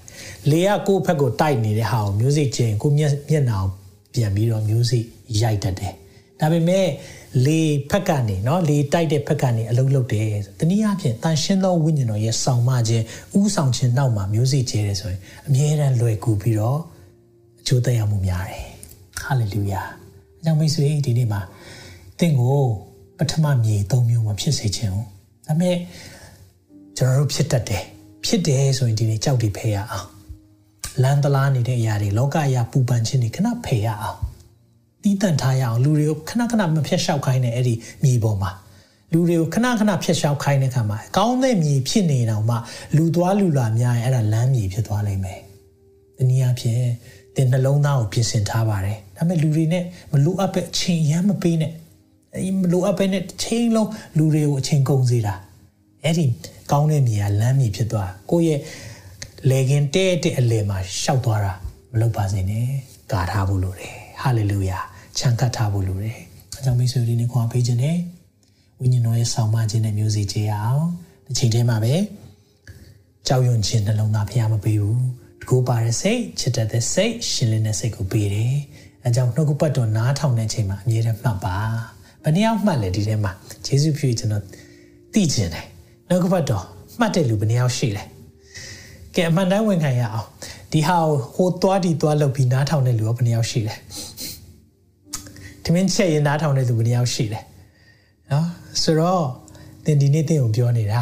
လေကကိုယ့်ဘက်ကိုတိုက်နေတဲ့ဟာကိုမျိုးစိကျဲကိုမျက်မျက်နှာပြန်ပြီးတော့မျိုးစိရိုက်တတ်တယ်ဒါပေမဲ့လေဖက်ကနေเนาะလေတိုက်တဲ့ဖက်ကနေအလုံးလုံးတယ်တနည်းအားဖြင့်တန်ရှင်းသောဝိညာဉ်တော်ရဲ့ဆောင်မခြင်းဥဆောင်ခြင်းနောက်မှာမျိုးစိကျဲတယ်ဆိုရင်အမြဲတမ်းလွယ်ကူပြီးတော့အကျိုးသက်ရောက်မှုများတယ်ဟာလေလုယာအကြောင်းမိတ်ဆွေဒီနေ့မှာသင်ကိုပထမမြေ၃မျိုးမှာဖြစ်စေခြင်း ဒါပေမဲ့ကျွန်တော်တို့ဖြစ်တတ်တယ်ဖြစ်တယ်ဆိုရင်ဒီနေ့ကြောက်တည်ဖယ်ရအောင်လန်တလားနေတဲ့အရာတွေလောကအရာပူပန်ခြင်းတွေခဏဖယ်ရအောင်တီးတန့်ထားရအောင်လူတွေကိုခဏခဏမဖျက်လျှောက်ခိုင်းတဲ့အဲ့ဒီမြေပေါ်မှာလူတွေကိုခဏခဏဖျက်လျှောက်ခိုင်းတဲ့ခါမှာကောင်းတဲ့မြေဖြစ်နေတော့မှလူသွားလူလာများရင်အဲ့ဒါလမ်းမြေဖြစ်သွားလိမ့်မယ်။ဒီနည်းအားဖြင့်တင်နှလုံးသားကိုပြင်ဆင်ထားပါတယ်။ဒါပေမဲ့လူတွေနဲ့မလိုအပ်ပဲအချိန်ရမ်းမပေးနဲ့။အဲ မလိုအပ်ပဲနဲ့ချိန်လုံးလူတွေကိုအချိန်ကုန်စေတာ။အဲ့ဒီကောင်းတဲ့မြေကလမ်းမြေဖြစ်သွားကိုယ့်ရဲ့လေခင်တဲ့တဲ့အလယ်မှာရှောက်သွားတာမလုပ်ပါစေနဲ့။ကာထားဖို့လိုတယ်။ဟာလေလုယာ။ချမ်းကပ်ထားဖို့လိုတယ်။အဲကြောင့်မိတ်ဆွေတွေနဲ့ခွာပေးခြင်းနဲ့ဝိညာဉ်တော်ရဲ့ဆောင်မခြင်းနဲ့မျိုးစေ့ကြအောင်ဒီချိန်ထဲမှာပဲကြောက်ရွံ့ခြင်းနှလုံးသားဖျားမပေးဘူး။တကူပါတဲ့စိတ်ချစ်တဲ့စိတ်ရှင်လင်းတဲ့စိတ်ကိုပေးတယ်။အဲကြောင့်နှုတ်ကပတ်တော်နားထောင်တဲ့ချိန်မှာအမြဲတမ်းမှတ်ပါ။ ဘယ်နှယောက်မှတ်လဲဒီထဲမှာယေရှုပြုကျွန်တော်သိကျင်တယ်။နှုတ်ကပတ်တော်မှတ်တဲ့လူဘယ်နှယောက်ရှိလဲ။ကဲအမှန်တမ်းဝင်ခံရအောင်။ဒီဟာဟိုသွားဒီသွားလုပ်ပြီးနားထောင်တဲ့လူကဘယ်နှယောက်ရှိလဲ။ထမင်းချက်ရင်နားထောင်တဲ့သူဘယ်နှယောက်ရှိလဲနော်ဆိုတော့သင်ဒီနေ့သင်ကိုပြောနေတာ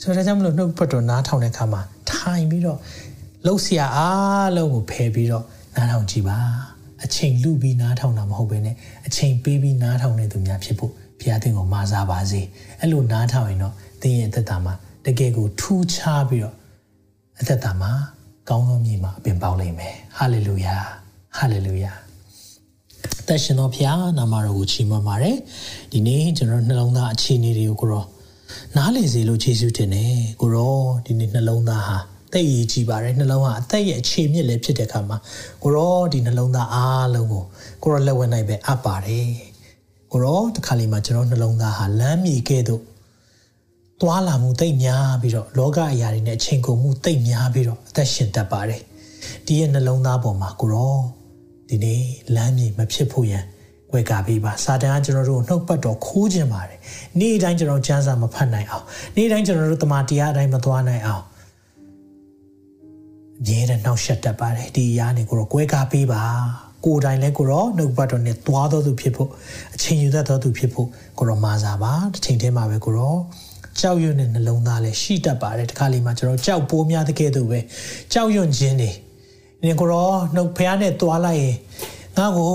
ဆိုတော့ကြောင့်မလို့နှုတ်ဖတ်တော်နားထောင်တဲ့အခါမှာထိုင်ပြီးတော့လှုပ်ရှားအားလုံးကိုဖယ်ပြီးတော့နားထောင်ကြည့်ပါ အချိန်လူပြီးနားထောင်တာမဟုတ်ဘဲနဲ့အချိန်ပေးပြီးနားထောင်တဲ့သူများဖြစ်ဖို့ဘုရားသင်ကိုမာစားပါစေအဲ့လိုနားထောင်ရင်တော့သင်ရဲ့အသက်တာမှာတကယ်ကိုထူးခြားပြီးတော့အသက်တာမှာကောင်းသောမြေမှာအပင်ပေါက်လိမ့်မယ်ဟာလေလုယာဟာလေလုယာသက်ရှင်တော်ဖျားနာမတော်ကိုချီးမွမ်းပါတယ်ဒီနေ့ကျွန်တော်နှလုံးသားအခြေအနေတွေကိုကိုရောနားလည်စေလို့ယေရှုတင်တယ်ကိုရောဒီနေ့နှလုံးသားဟာ သိအရေးကြီးပါတယ်နှလုံးကအသက်ရဲ့အခြေမြစ်လည်းဖြစ်တဲ့အခါမှာကိုရောဒီနှလုံးသားအားလုံးကိုကိုရောလက်ဝဲနိုင်ပဲအပ်ပါတယ်ကိုရောတခါလေမှကျွန်တော်နှလုံးသားဟာလမ်းမြေကဲ့သို့သွားလာမှုတိတ်များပြီးတော့လောကအရာတွေနဲ့အချိန်ကုန်မှုတိတ်များပြီးတော့အသက်ရှင်တတ်ပါတယ်ဒီရဲ့နှလုံးသားပေါ်မှာကိုရောဒီနေ့လမ်းမြေမဖြစ်ဖို့ရန်ဝေကပေးပါစာတန်ကကျွန်တော်တို့နှုတ်ပတ်တော်ခိုးခြင်းပါတယ်နေ့တိုင်းကျွန်တော်ကျမ်းစာမဖတ်နိုင်အောင်နေ့တိုင်းကျွန်တော်တို့တမန်တရားအတိုင်းမသွားနိုင်အောင် မြဲတဲ့နှောက်ရှက်တတ်ပါတယ်ဒီအရာနေကိုတော့ကွဲကားပေးပါကိုယ်တိုင်လည်းကိုတော့နှုတ်ပတ်တော်နဲ့သွားတော်သူဖြစ်ဖို့အချိန်ယူတတ်တော်သူဖြစ်ဖို့ကိုတော့မာစားပါတစ်ချိန်တည်းမှာပဲကိုတော့ကြောက်ရွံ့တဲ့နှလုံးသားလည်းရှိတတ်ပါတယ်တခါလေမှကျွန်တော်ကြောက်ပိုးများတဲ့ကဲ့သို့ပဲကြောက်ရွံ့ခြင်းတွေနေကိုတော့နှုတ်ဖျားနဲ့သွားလိုက်ရင်ငါ့ကို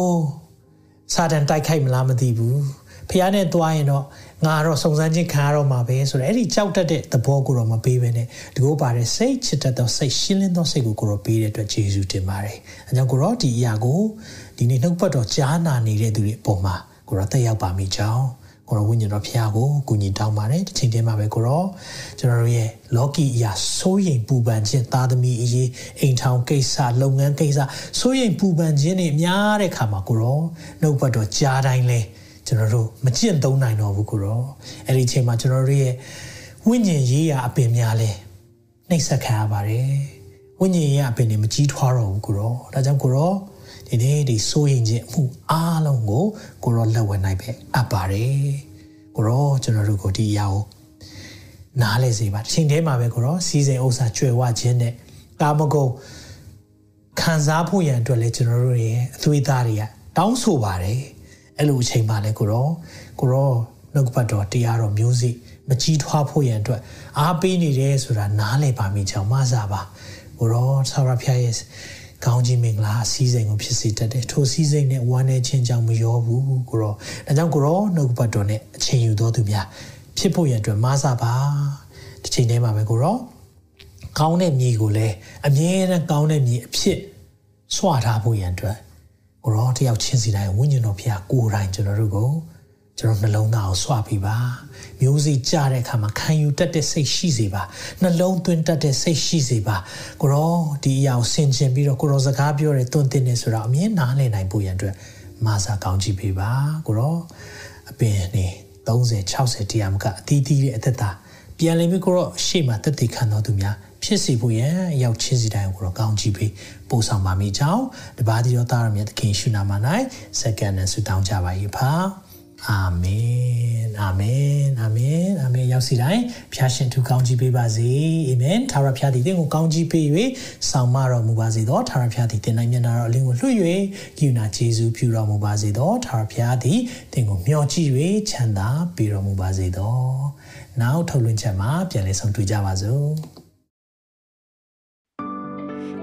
စာတန်တိုက်ခိုက်မလားမသိဘူးဖျားနဲ့သွားရင်တော့ ငါတော့စုံစမ်းခြင်းခံရတော့မှာပဲဆိုတော့အဲ့ဒီကြောက်တတ်တဲ့သဘောကိုတော့မပေးဘဲနဲ့ဒီကိုပါတဲ့စိတ်ချစ်တတ်သောစိတ်ရှင်းလင်းသောစိတ်ကိုကိုတော့ပေးတဲ့အတွက်ယေရှုတင်ပါတယ်။အဲကြောင့်ကိုတော့ဒီအရာကိုဒီနေ့နှုတ်ပတ်တော်ကြားနာနေတဲ့သူတွေအပေါ်မှာကိုတော့တက်ရောက်ပါမိကြောင်းကိုရောဝိညာဉ်တော်ဖခင်ကိုကူညီတောင်းပါတယ်တစ်ချိန်တည်းမှာပဲကိုရောကျွန်တော်တို့ရဲ့လောကီအရာစိုးရိမ်ပူပန်ခြင်းသားသမီးအရေးအိမ်ထောင်ကိစ္စလုပ်ငန်းကိစ္စစိုးရိမ်ပူပန်ခြင်းတွေများတဲ့ခါမှာကိုရောနှုတ်ပတ်တော်ကြားတိုင်းလဲ ကျွန်တော်တို့မကျင့်သုံးနိုင်တော့ဘူးကိုရောအဲ့ဒီအချိန်မှာကျွန်တော်တို့ရဲ့ဝိညာဉ်ရေးရာအပင်များလဲနှိပ်စက်ခံရပါတယ်ဝိညာဉ်ရေးရာအပင်တွေမကြီးထွားတော့ဘူးကိုရောဒါကြောင့်ကိုရောဒီနေ့ဒီစိုးရင်ခြင်းအမှုအားလုံးကိုကိုရောလက်ဝဲနိုင်ပဲအပ်ပါတယ်ကိုရောကျွန်တော်တို့ကိုဒီအရာကိုနားလဲစေပါတစ်ချိန်တည်းမှာပဲကိုရောစီစဉ်ဥစ္စာကျွယ်ဝခြင်းနဲ့ကာမဂုဏ်ခံစားဖို့ရန်အတွက်လည်းကျွန်တော်တို့ရဲ့အသွေးသားတွေကတောင်းဆိုပါတယ် အဲ့လိုအချိန်မှလည်းကိုရောကိုရောနှုတ်ပတ်တော်တရားတော်မျိုးစိမကြီးထွားဖို့ရန်အတွက်အားပေးနေတယ်ဆိုတာနားလည်ပါမိကြောင်းမဆာပါကိုရောဆရာဖျားရဲ့ကောင်းကြီးမင်္ဂလာစီးစိမ်ကိုဖြစ်စေတတ်တယ်ထိုစီးစိမ်နဲ့ဝမ်းနေခြင်းကြောင့်မရောဘူးကိုရောဒါကြောင့်ကိုရောနှုတ်ပတ်တော်နဲ့အချိန်ယူတော်သူများဖြစ်ဖို့ရန်အတွက်မဆာပါဒီချိန်ထဲမှာပဲကိုရောကောင်းတဲ့မြေကိုလည်းအမြဲတမ်းကောင်းတဲ့မြေအဖြစ်ဆွထားဖို့ရန်အတွက် ကိုရောတယောက်ချင်းစီတိုင်းဝိညာဉ်တော်ဖျားကိုယ်တိုင်ကျွန်တော်တို့ကိုကျွန်တော်နှလုံးသားကိုဆွပြီးပါမျိုးစိကြတဲ့အခါမှာခံယူတတ်တဲ့စိတ်ရှိစေပါနှလုံးသွင်းတတ်တဲ့စိတ်ရှိစေပါကိုရောဒီအရာကိုဆင်ခြင်ပြီးတော့ကိုရောစကားပြောတယ်တွန်းတင်နေဆိုတော့အမြင်နားလည်နိုင်ဖို့ရန်အတွက်မာစာကောင်းကြည့်ပေးပါကိုရောအပင်နေ30 60တရားမကအသီးသီးရဲ့အသက်တာပြန်လည်ပြီးကိုရောရှေ့မှာတက်တည်ခံတော်သူများ ဖြစ်စီဖို့ရန်ရောက်ချင်းစီတိုင်းကိုတော့ကောင်းကြည့်ပြီးပို့ဆောင်ပါမိကြောင်းတပါးဒီတော်သားရမြတ်သခင်ရှုနာမ၌စက္ကန့်နဲ့ဆုတောင်းကြပါ၏ဖာအာမင်အာမင်အာမင်အာမင်ရောက်စီတိုင်းဖျားရှင်သူကောင်းကြီးပေးပါစေအာမင်သာရဖျားသည်တင်ကိုကောင်းကြီးပေး၍ဆောင်မတော်မူပါစေသောသာရဖျားသည်တင်နိုင်မျက်နာတော်အလင်းကိုလွှတ်၍ကိူနာဂျေဇုပြုတော်မူပါစေသောသာရဖျားသည်တင်ကိုမျှော်ကြည့်၍ချမ်းသာပေးတော်မူပါစေသောနောက်ထုတ်လွှင့်ချက်မှာပြန်လည်ဆုံတွေ့ကြပါစို့